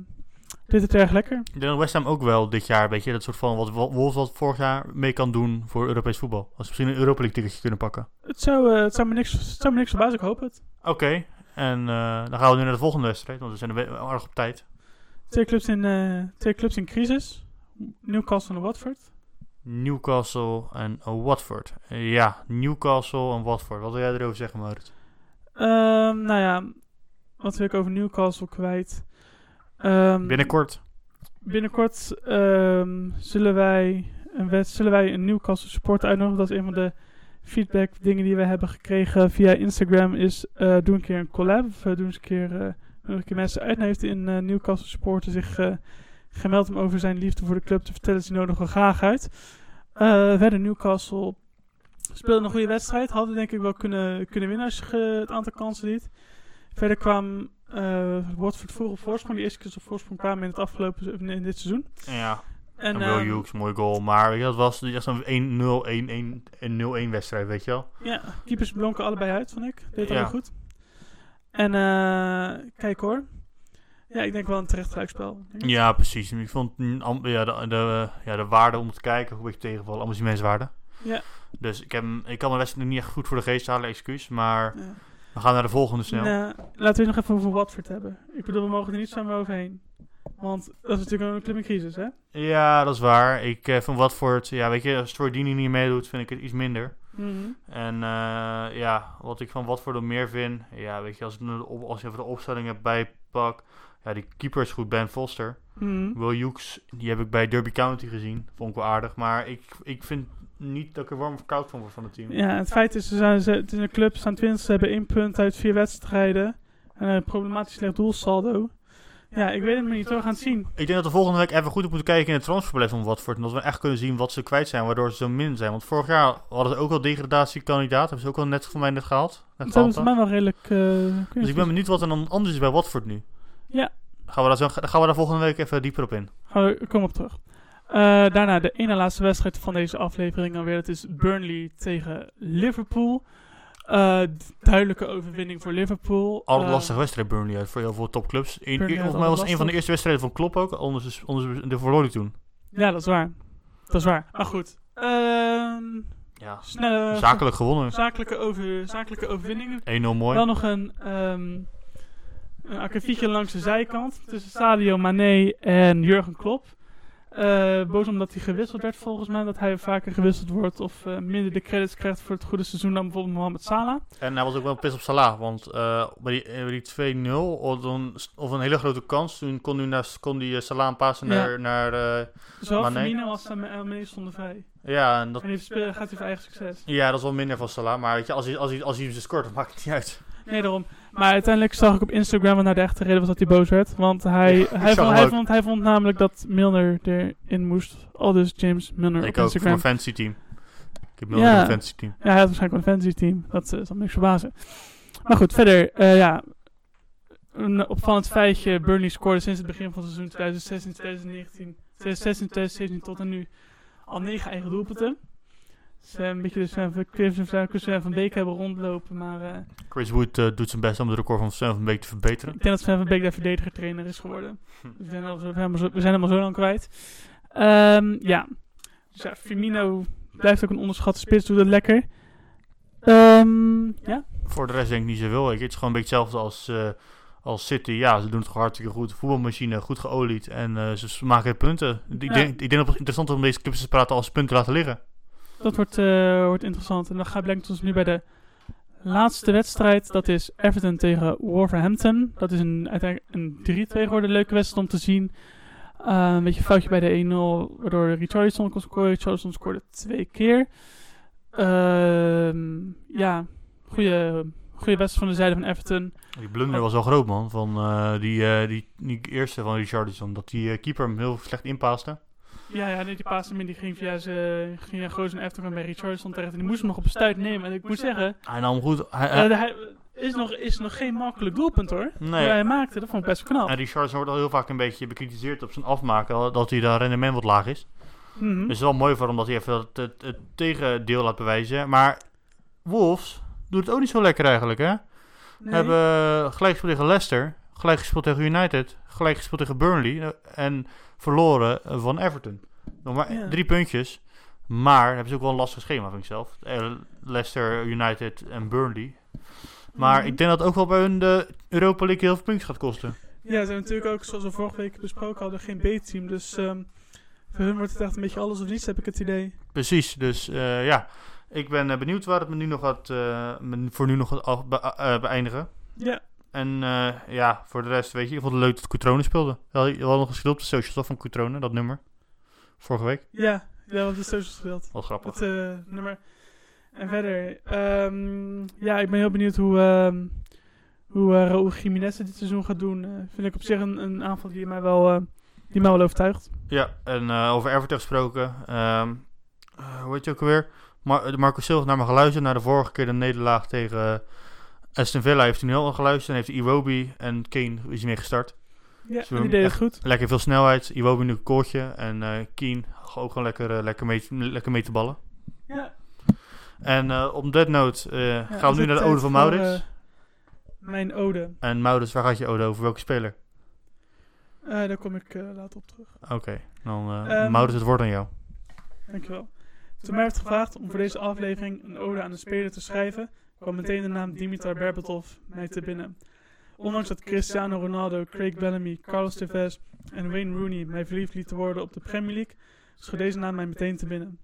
deed het erg lekker. Ik denk dat West Ham ook wel dit jaar, weet je, dat soort van wat Wolves wat vorig jaar mee kan doen voor Europees voetbal. Als ze misschien een Europa League ticketje kunnen pakken. Het zou, eh, het zou me niks, het zou me niks verbazen, ik hoop het. Oké, en eh, dan gaan we nu naar de volgende wedstrijd, want we zijn er aardig op tijd. Twee clubs in, eh, twee clubs in crisis. Newcastle en Watford. Newcastle en Watford. Ja, Newcastle en Watford. Wat wil jij erover zeggen, Maurits? Ehm, nou ja, wat wil ik over Newcastle kwijt? Ehm, Binnenkort. Binnenkort ehm, zullen, wij een wet, zullen wij een Newcastle supporter uitnodigen. Dat is een van de feedback dingen die we hebben gekregen via Instagram. Is eh doe een keer een collab. Of eh, doe eens een keer, eh, een keer mensen uit. En heeft eh, Newcastle supporter zich gemeld om over zijn liefde voor de club te vertellen. Dus die nodigen we graag uit. Verder Newcastle speelde een goede wedstrijd. Hadden denk ik wel kunnen, kunnen winnen als je het aantal kansen liet. Verder kwam Watford vroeg op voorsprong. Die eerste keer op voorsprong kwamen in het afgelopen in, in dit seizoen. Ja, En, en Will ehm, Hughes, mooi goal. Maar weet je, dat was echt zo'n 1-0, 1-1 en 0-1 wedstrijd, weet je wel. Ja, keepers blonken allebei uit, vond ik. Deed Ja. heel goed. En eh kijk hoor. Ja, ik denk wel een terecht gelijkspel. Ja, precies. Ik vond ja, de, de, ja, de waarde om te kijken, hoe ik tegenval, amusementswaarde. Ja. Dus ik, heb, ik kan mijn wedstrijd nu niet echt goed voor de geest halen, excuus. Maar Ja. We gaan naar de volgende snel. Nou, laten we nog even over Watford hebben. Ik bedoel, we mogen er niet zomaar overheen. Want dat is natuurlijk een club in crisis, hè? Ja, dat is waar. Ik uh, van Watford, ja, weet je, als Troydini niet meedoet, vind ik het iets minder. Mhm. En uh, ja, wat ik van Watford nog meer vind, ja, weet je, als, als je even de opstelling hebt bijpak, ja, die keeper is goed, Ben Foster. Mhm. Will Hughes, die heb ik bij Derby County gezien, vond ik wel aardig. Maar ik, ik vind niet dat ik er warm of koud van word van het team. Ja, het feit is, ze zijn, ze, het is een club, ze staan 20, ze hebben één punt uit vier wedstrijden. En een problematisch slecht doelsaldo. Ja, ik weet het maar niet. We gaan het zien. Ik denk dat we volgende week even goed op moeten kijken in het transferbeleid van Watford. En dat we echt kunnen zien wat ze kwijt zijn, waardoor ze zo min zijn. Want vorig jaar hadden ze ook al degradatiekandidaat. Hebben ze ook al net van mij net gehaald. Net Dat hebben ze mij wel redelijk... Uh, dus ik ben benieuwd wat er dan anders is bij Watford nu. Ja. Gaan we daar, zo, gaan we daar volgende week even dieper op in. Gaan we, kom op terug. Uh, daarna de ene laatste wedstrijd van deze aflevering alweer. Dat is Burnley tegen Liverpool. Uh, duidelijke overwinning voor Liverpool. Alle uh, lastige wedstrijd Burnley uit voor heel veel topclubs. Volgens mij was het een van de eerste wedstrijden van Klopp ook. Anders, anders de verloor ik toen. Ja, dat is waar. Dat is waar. Maar goed. Uh, ja, snelle, zakelijk gewonnen. Zakelijke, over, zakelijke overwinningen. 1-0 mooi. Wel nog een, um, een langs de zijkant. Tussen Sadio Mane en Jurgen Klopp. Uh, boos omdat hij gewisseld werd volgens mij. Dat hij vaker gewisseld wordt of uh, minder de credits krijgt voor het goede seizoen dan bijvoorbeeld Mohamed Salah. En hij was ook wel pis op Salah. Want uh, bij die, die 2-0 of, of een hele grote kans. Toen kon hij, naar, kon die Salah aanpassen Ja. naar, naar Zowel Mane. Firmino als Mane stonden vrij. Ja, en dat, En heeft spelen, gaat hij voor eigen succes. ja, dat is wel minder van Salah. Maar weet je, als hij, als hij, als hij ze scoort, dan maakt het niet uit. Nee, daarom. Maar uiteindelijk zag ik op Instagram wat nou de echte reden was dat hij boos werd. Want hij, Ja, ik hij, vond, hij, ook. vond, hij vond namelijk dat Milner erin moest. Al dus James Milner ik op ook, voor Instagram. mijn fantasy team. Ik heb Milner Ja. mijn fantasy team. Ja, hij had waarschijnlijk een fantasy team. Dat uh, zal me niks verbazen. Maar goed, verder. eh, ja, een opvallend feitje. Burnley scoorde sinds het begin van het seizoen 2016, 2019, 2016, 2017 tot en nu al negen eigen doelpunten. Ze een beetje de Sven van, Sven van, Sven van Beek hebben rondlopen, maar eh, Chris Wood eh, doet zijn best om de record van Sven van Beek te verbeteren. ik denk dat Sven van Beek de verdediger trainer is geworden. We zijn, al, we, zijn al zo, we zijn zo lang kwijt. Ehm, ja. Dus ja, Firmino blijft ook een onderschatte spits, doet het lekker. Ehm, ja, Voor de rest denk ik niet zoveel. Ik, het is gewoon een beetje hetzelfde als, eh, als City. Ja, ze doen het gewoon hartstikke goed. Voetbalmachine, goed geolied. En ze maken punten. Ik, denk, ik denk dat het interessant is om deze clubs te praten als punten laten liggen. Dat wordt, eh, wordt interessant. En dan gaat brengt ons nu bij de laatste wedstrijd. Dat is Everton tegen Wolverhampton. Dat is een, uiteindelijk een 3-2 geworden. Leuke wedstrijd om te zien. Uh, een beetje foutje bij de 1-0, waardoor Richarlison kon scoren. Richarlison scoorde twee keer. Ehm, ja, goede, goede wedstrijd van de zijde van Everton. Die blunder was wel groot, man. Van eh, die, eh, die, die eerste van Richardson. Dat die eh, keeper hem heel slecht inpaaste. Ja, ja nee, die paas hem in, die ging via zijn ging Goos en bij Richarlison terecht. En die moest hem nog op stuit nemen. En ik moet zeggen, Hij nam goed. Hij, hij- eh, hij is nog, is nog geen makkelijk doelpunt hoor. nee. Maar hij maakte, dat vond ik best wel knap. En Richardson wordt al heel vaak een beetje bekritiseerd op zijn afmaken. Dat hij daar rendement wat laag is. Dus het is wel mooi voor hem dat hij even het, het, het tegendeel laat bewijzen. Maar Wolves doet het ook niet zo lekker eigenlijk, hè? Nee. Hebben gelijk gespeeld tegen Leicester, gelijk gespeeld tegen United, gelijk gespeeld tegen Burnley eh, en verloren eh, van Everton. Nog maar Ja. drie puntjes, maar hebben ze ook wel een lastig schema, vind ik zelf. Eh, Leicester, United en Burnley. Maar Mhm. ik denk dat ook wel bij hun de Europa League heel veel puntjes gaat kosten. Ja, ze zijn natuurlijk ook, zoals we vorige week besproken hadden, geen B-team. Dus ehm, voor hun wordt het echt een beetje alles of niets, heb ik het idee. Precies, dus eh, ja. Ik ben benieuwd waar het me nu nog gaat, voor nu nog gaat beëindigen. Ja, En eh, ja, voor de rest, weet je, ik vond het leuk dat Coutrone speelde. We hadden nog geschreven op de socials van Coutrone, dat nummer. Vorige week. ja, ja wat is socials gespeeld. Wat grappig. Het eh, nummer. En verder, ehm, ja, ik ben heel benieuwd hoe, ehm hoe uh, Raúl Jiménez het dit seizoen gaat doen. Eh, vind ik op zich een, een aanval die mij wel, eh, die mij wel overtuigt. Ja, en eh, over Everton gesproken. eh, hoe heet je ook alweer? Mar de Marco Silva naar me geluisterd. Naar de vorige keer de nederlaag tegen eh, Aston Villa heeft hij nu al geluisterd. En heeft Iwobi en Kane is hij mee gestart. Ja, en die deed het goed. Lekker veel snelheid. Iwobi nu een koortje. En eh Kane ook gewoon lekker, eh, lekker, mee, lekker mee te ballen. Ja, En eh, op that note Ja, gaan we nu naar de ode van Maurits. mijn ode. En Maurits, waar gaat je ode over? Welke speler? Daar kom ik later op terug. Oké, dan Ehm, Maurits, het woord aan jou. Dankjewel. Toen mij werd gevraagd om voor deze aflevering een ode aan een speler te schrijven, kwam meteen de naam Dimitar Berbatov mij te binnen. Ondanks dat Cristiano Ronaldo, Craig Bellamy, Carlos Tevez en Wayne Rooney mij verliefd lieten worden op de Premier League, schoot deze naam mij meteen te binnen.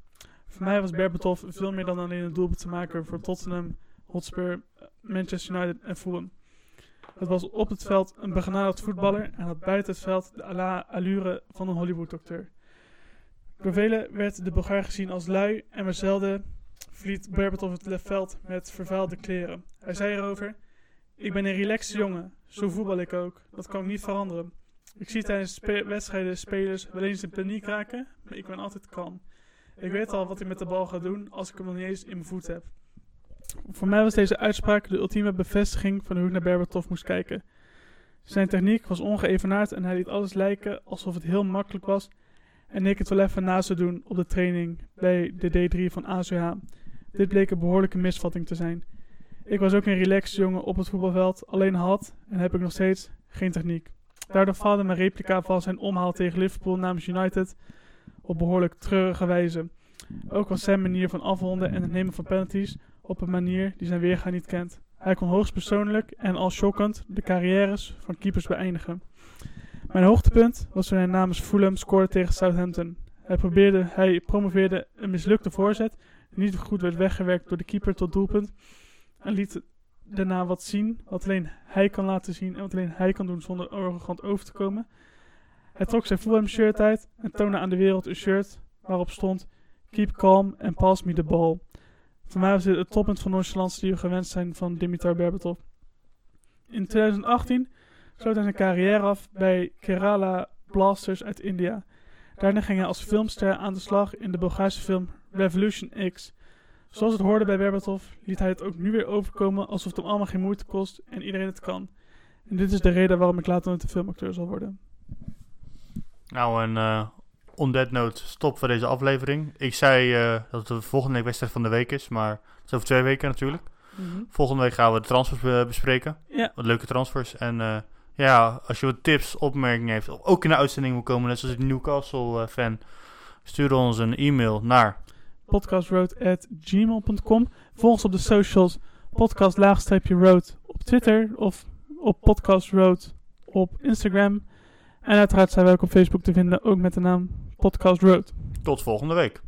Voor mij was Berbatov veel meer dan alleen een doelpunt te maken voor Tottenham, Hotspur, Manchester United en Fulham. Het was op het veld een begenadigd voetballer en had buiten het veld de allure van een Hollywood-docteur. Door velen werd de Bulgaar gezien als lui en maar zelden vliet Berbatov het veld met vervuilde kleren. Hij zei erover: Ik ben een relaxed jongen, zo voetbal ik ook. Dat kan ik niet veranderen. Ik zie tijdens wedstrijden spelers wel eens in paniek raken, maar ik ben altijd kalm. Ik weet al wat ik met de bal ga doen als ik hem nog niet eens in mijn voet heb. Voor mij was deze uitspraak de ultieme bevestiging van hoe ik naar Berbatov moest kijken. Zijn techniek was ongeëvenaard en hij liet alles lijken alsof het heel makkelijk was en ik het wel even na zou doen op de training bij de D3 van ACH. Dit bleek een behoorlijke misvatting te zijn. Ik was ook een relaxed jongen op het voetbalveld, alleen had, en heb ik nog steeds, geen techniek. Daardoor faalde mijn replica van zijn omhaal tegen Liverpool namens United op behoorlijk treurige wijze. Ook was zijn manier van afronden en het nemen van penalties op een manier die zijn weerga niet kent. Hij kon hoogstpersoonlijk en al shockend de carrières van keepers beëindigen. Mijn hoogtepunt was toen hij namens Fulham scoorde tegen Southampton. Hij, probeerde, hij promoveerde een mislukte voorzet die niet goed werd weggewerkt door de keeper tot doelpunt en liet daarna wat zien wat alleen hij kan laten zien en wat alleen hij kan doen zonder arrogant over te komen. Hij trok zijn Fulham shirt uit en toonde aan de wereld een shirt waarop stond Keep calm and pass me the ball. Voor mij was dit het toppunt van nonchalance die we gewend zijn van Dimitar Berbatov. In 2018 sloot hij zijn carrière af bij Kerala Blasters uit India. Daarna ging hij als filmster aan de slag in de Bulgaarse film Revolution X. Zoals het hoorde bij Berbatov liet hij het ook nu weer overkomen alsof het hem allemaal geen moeite kost en iedereen het kan. En dit is de reden waarom ik later nooit een filmacteur zal worden. Nou, en eh on that note, stop voor deze aflevering. Ik zei eh, dat het de volgende week wedstrijd van de week is, maar het is over twee weken natuurlijk. Volgende week gaan we de transfers be- bespreken. Ja. Wat leuke transfers. En eh, ja, als je wat tips, opmerkingen heeft, of ook in de uitzending wil komen, net zoals een Newcastle-fan, stuur ons een e-mail naar podcastroad.gmail.com Volg ons op de socials podcast-road op Twitter of op podcastroad op Instagram. En uiteraard zijn wij ook op Facebook te vinden, ook met de naam Podcast Road. tot volgende week.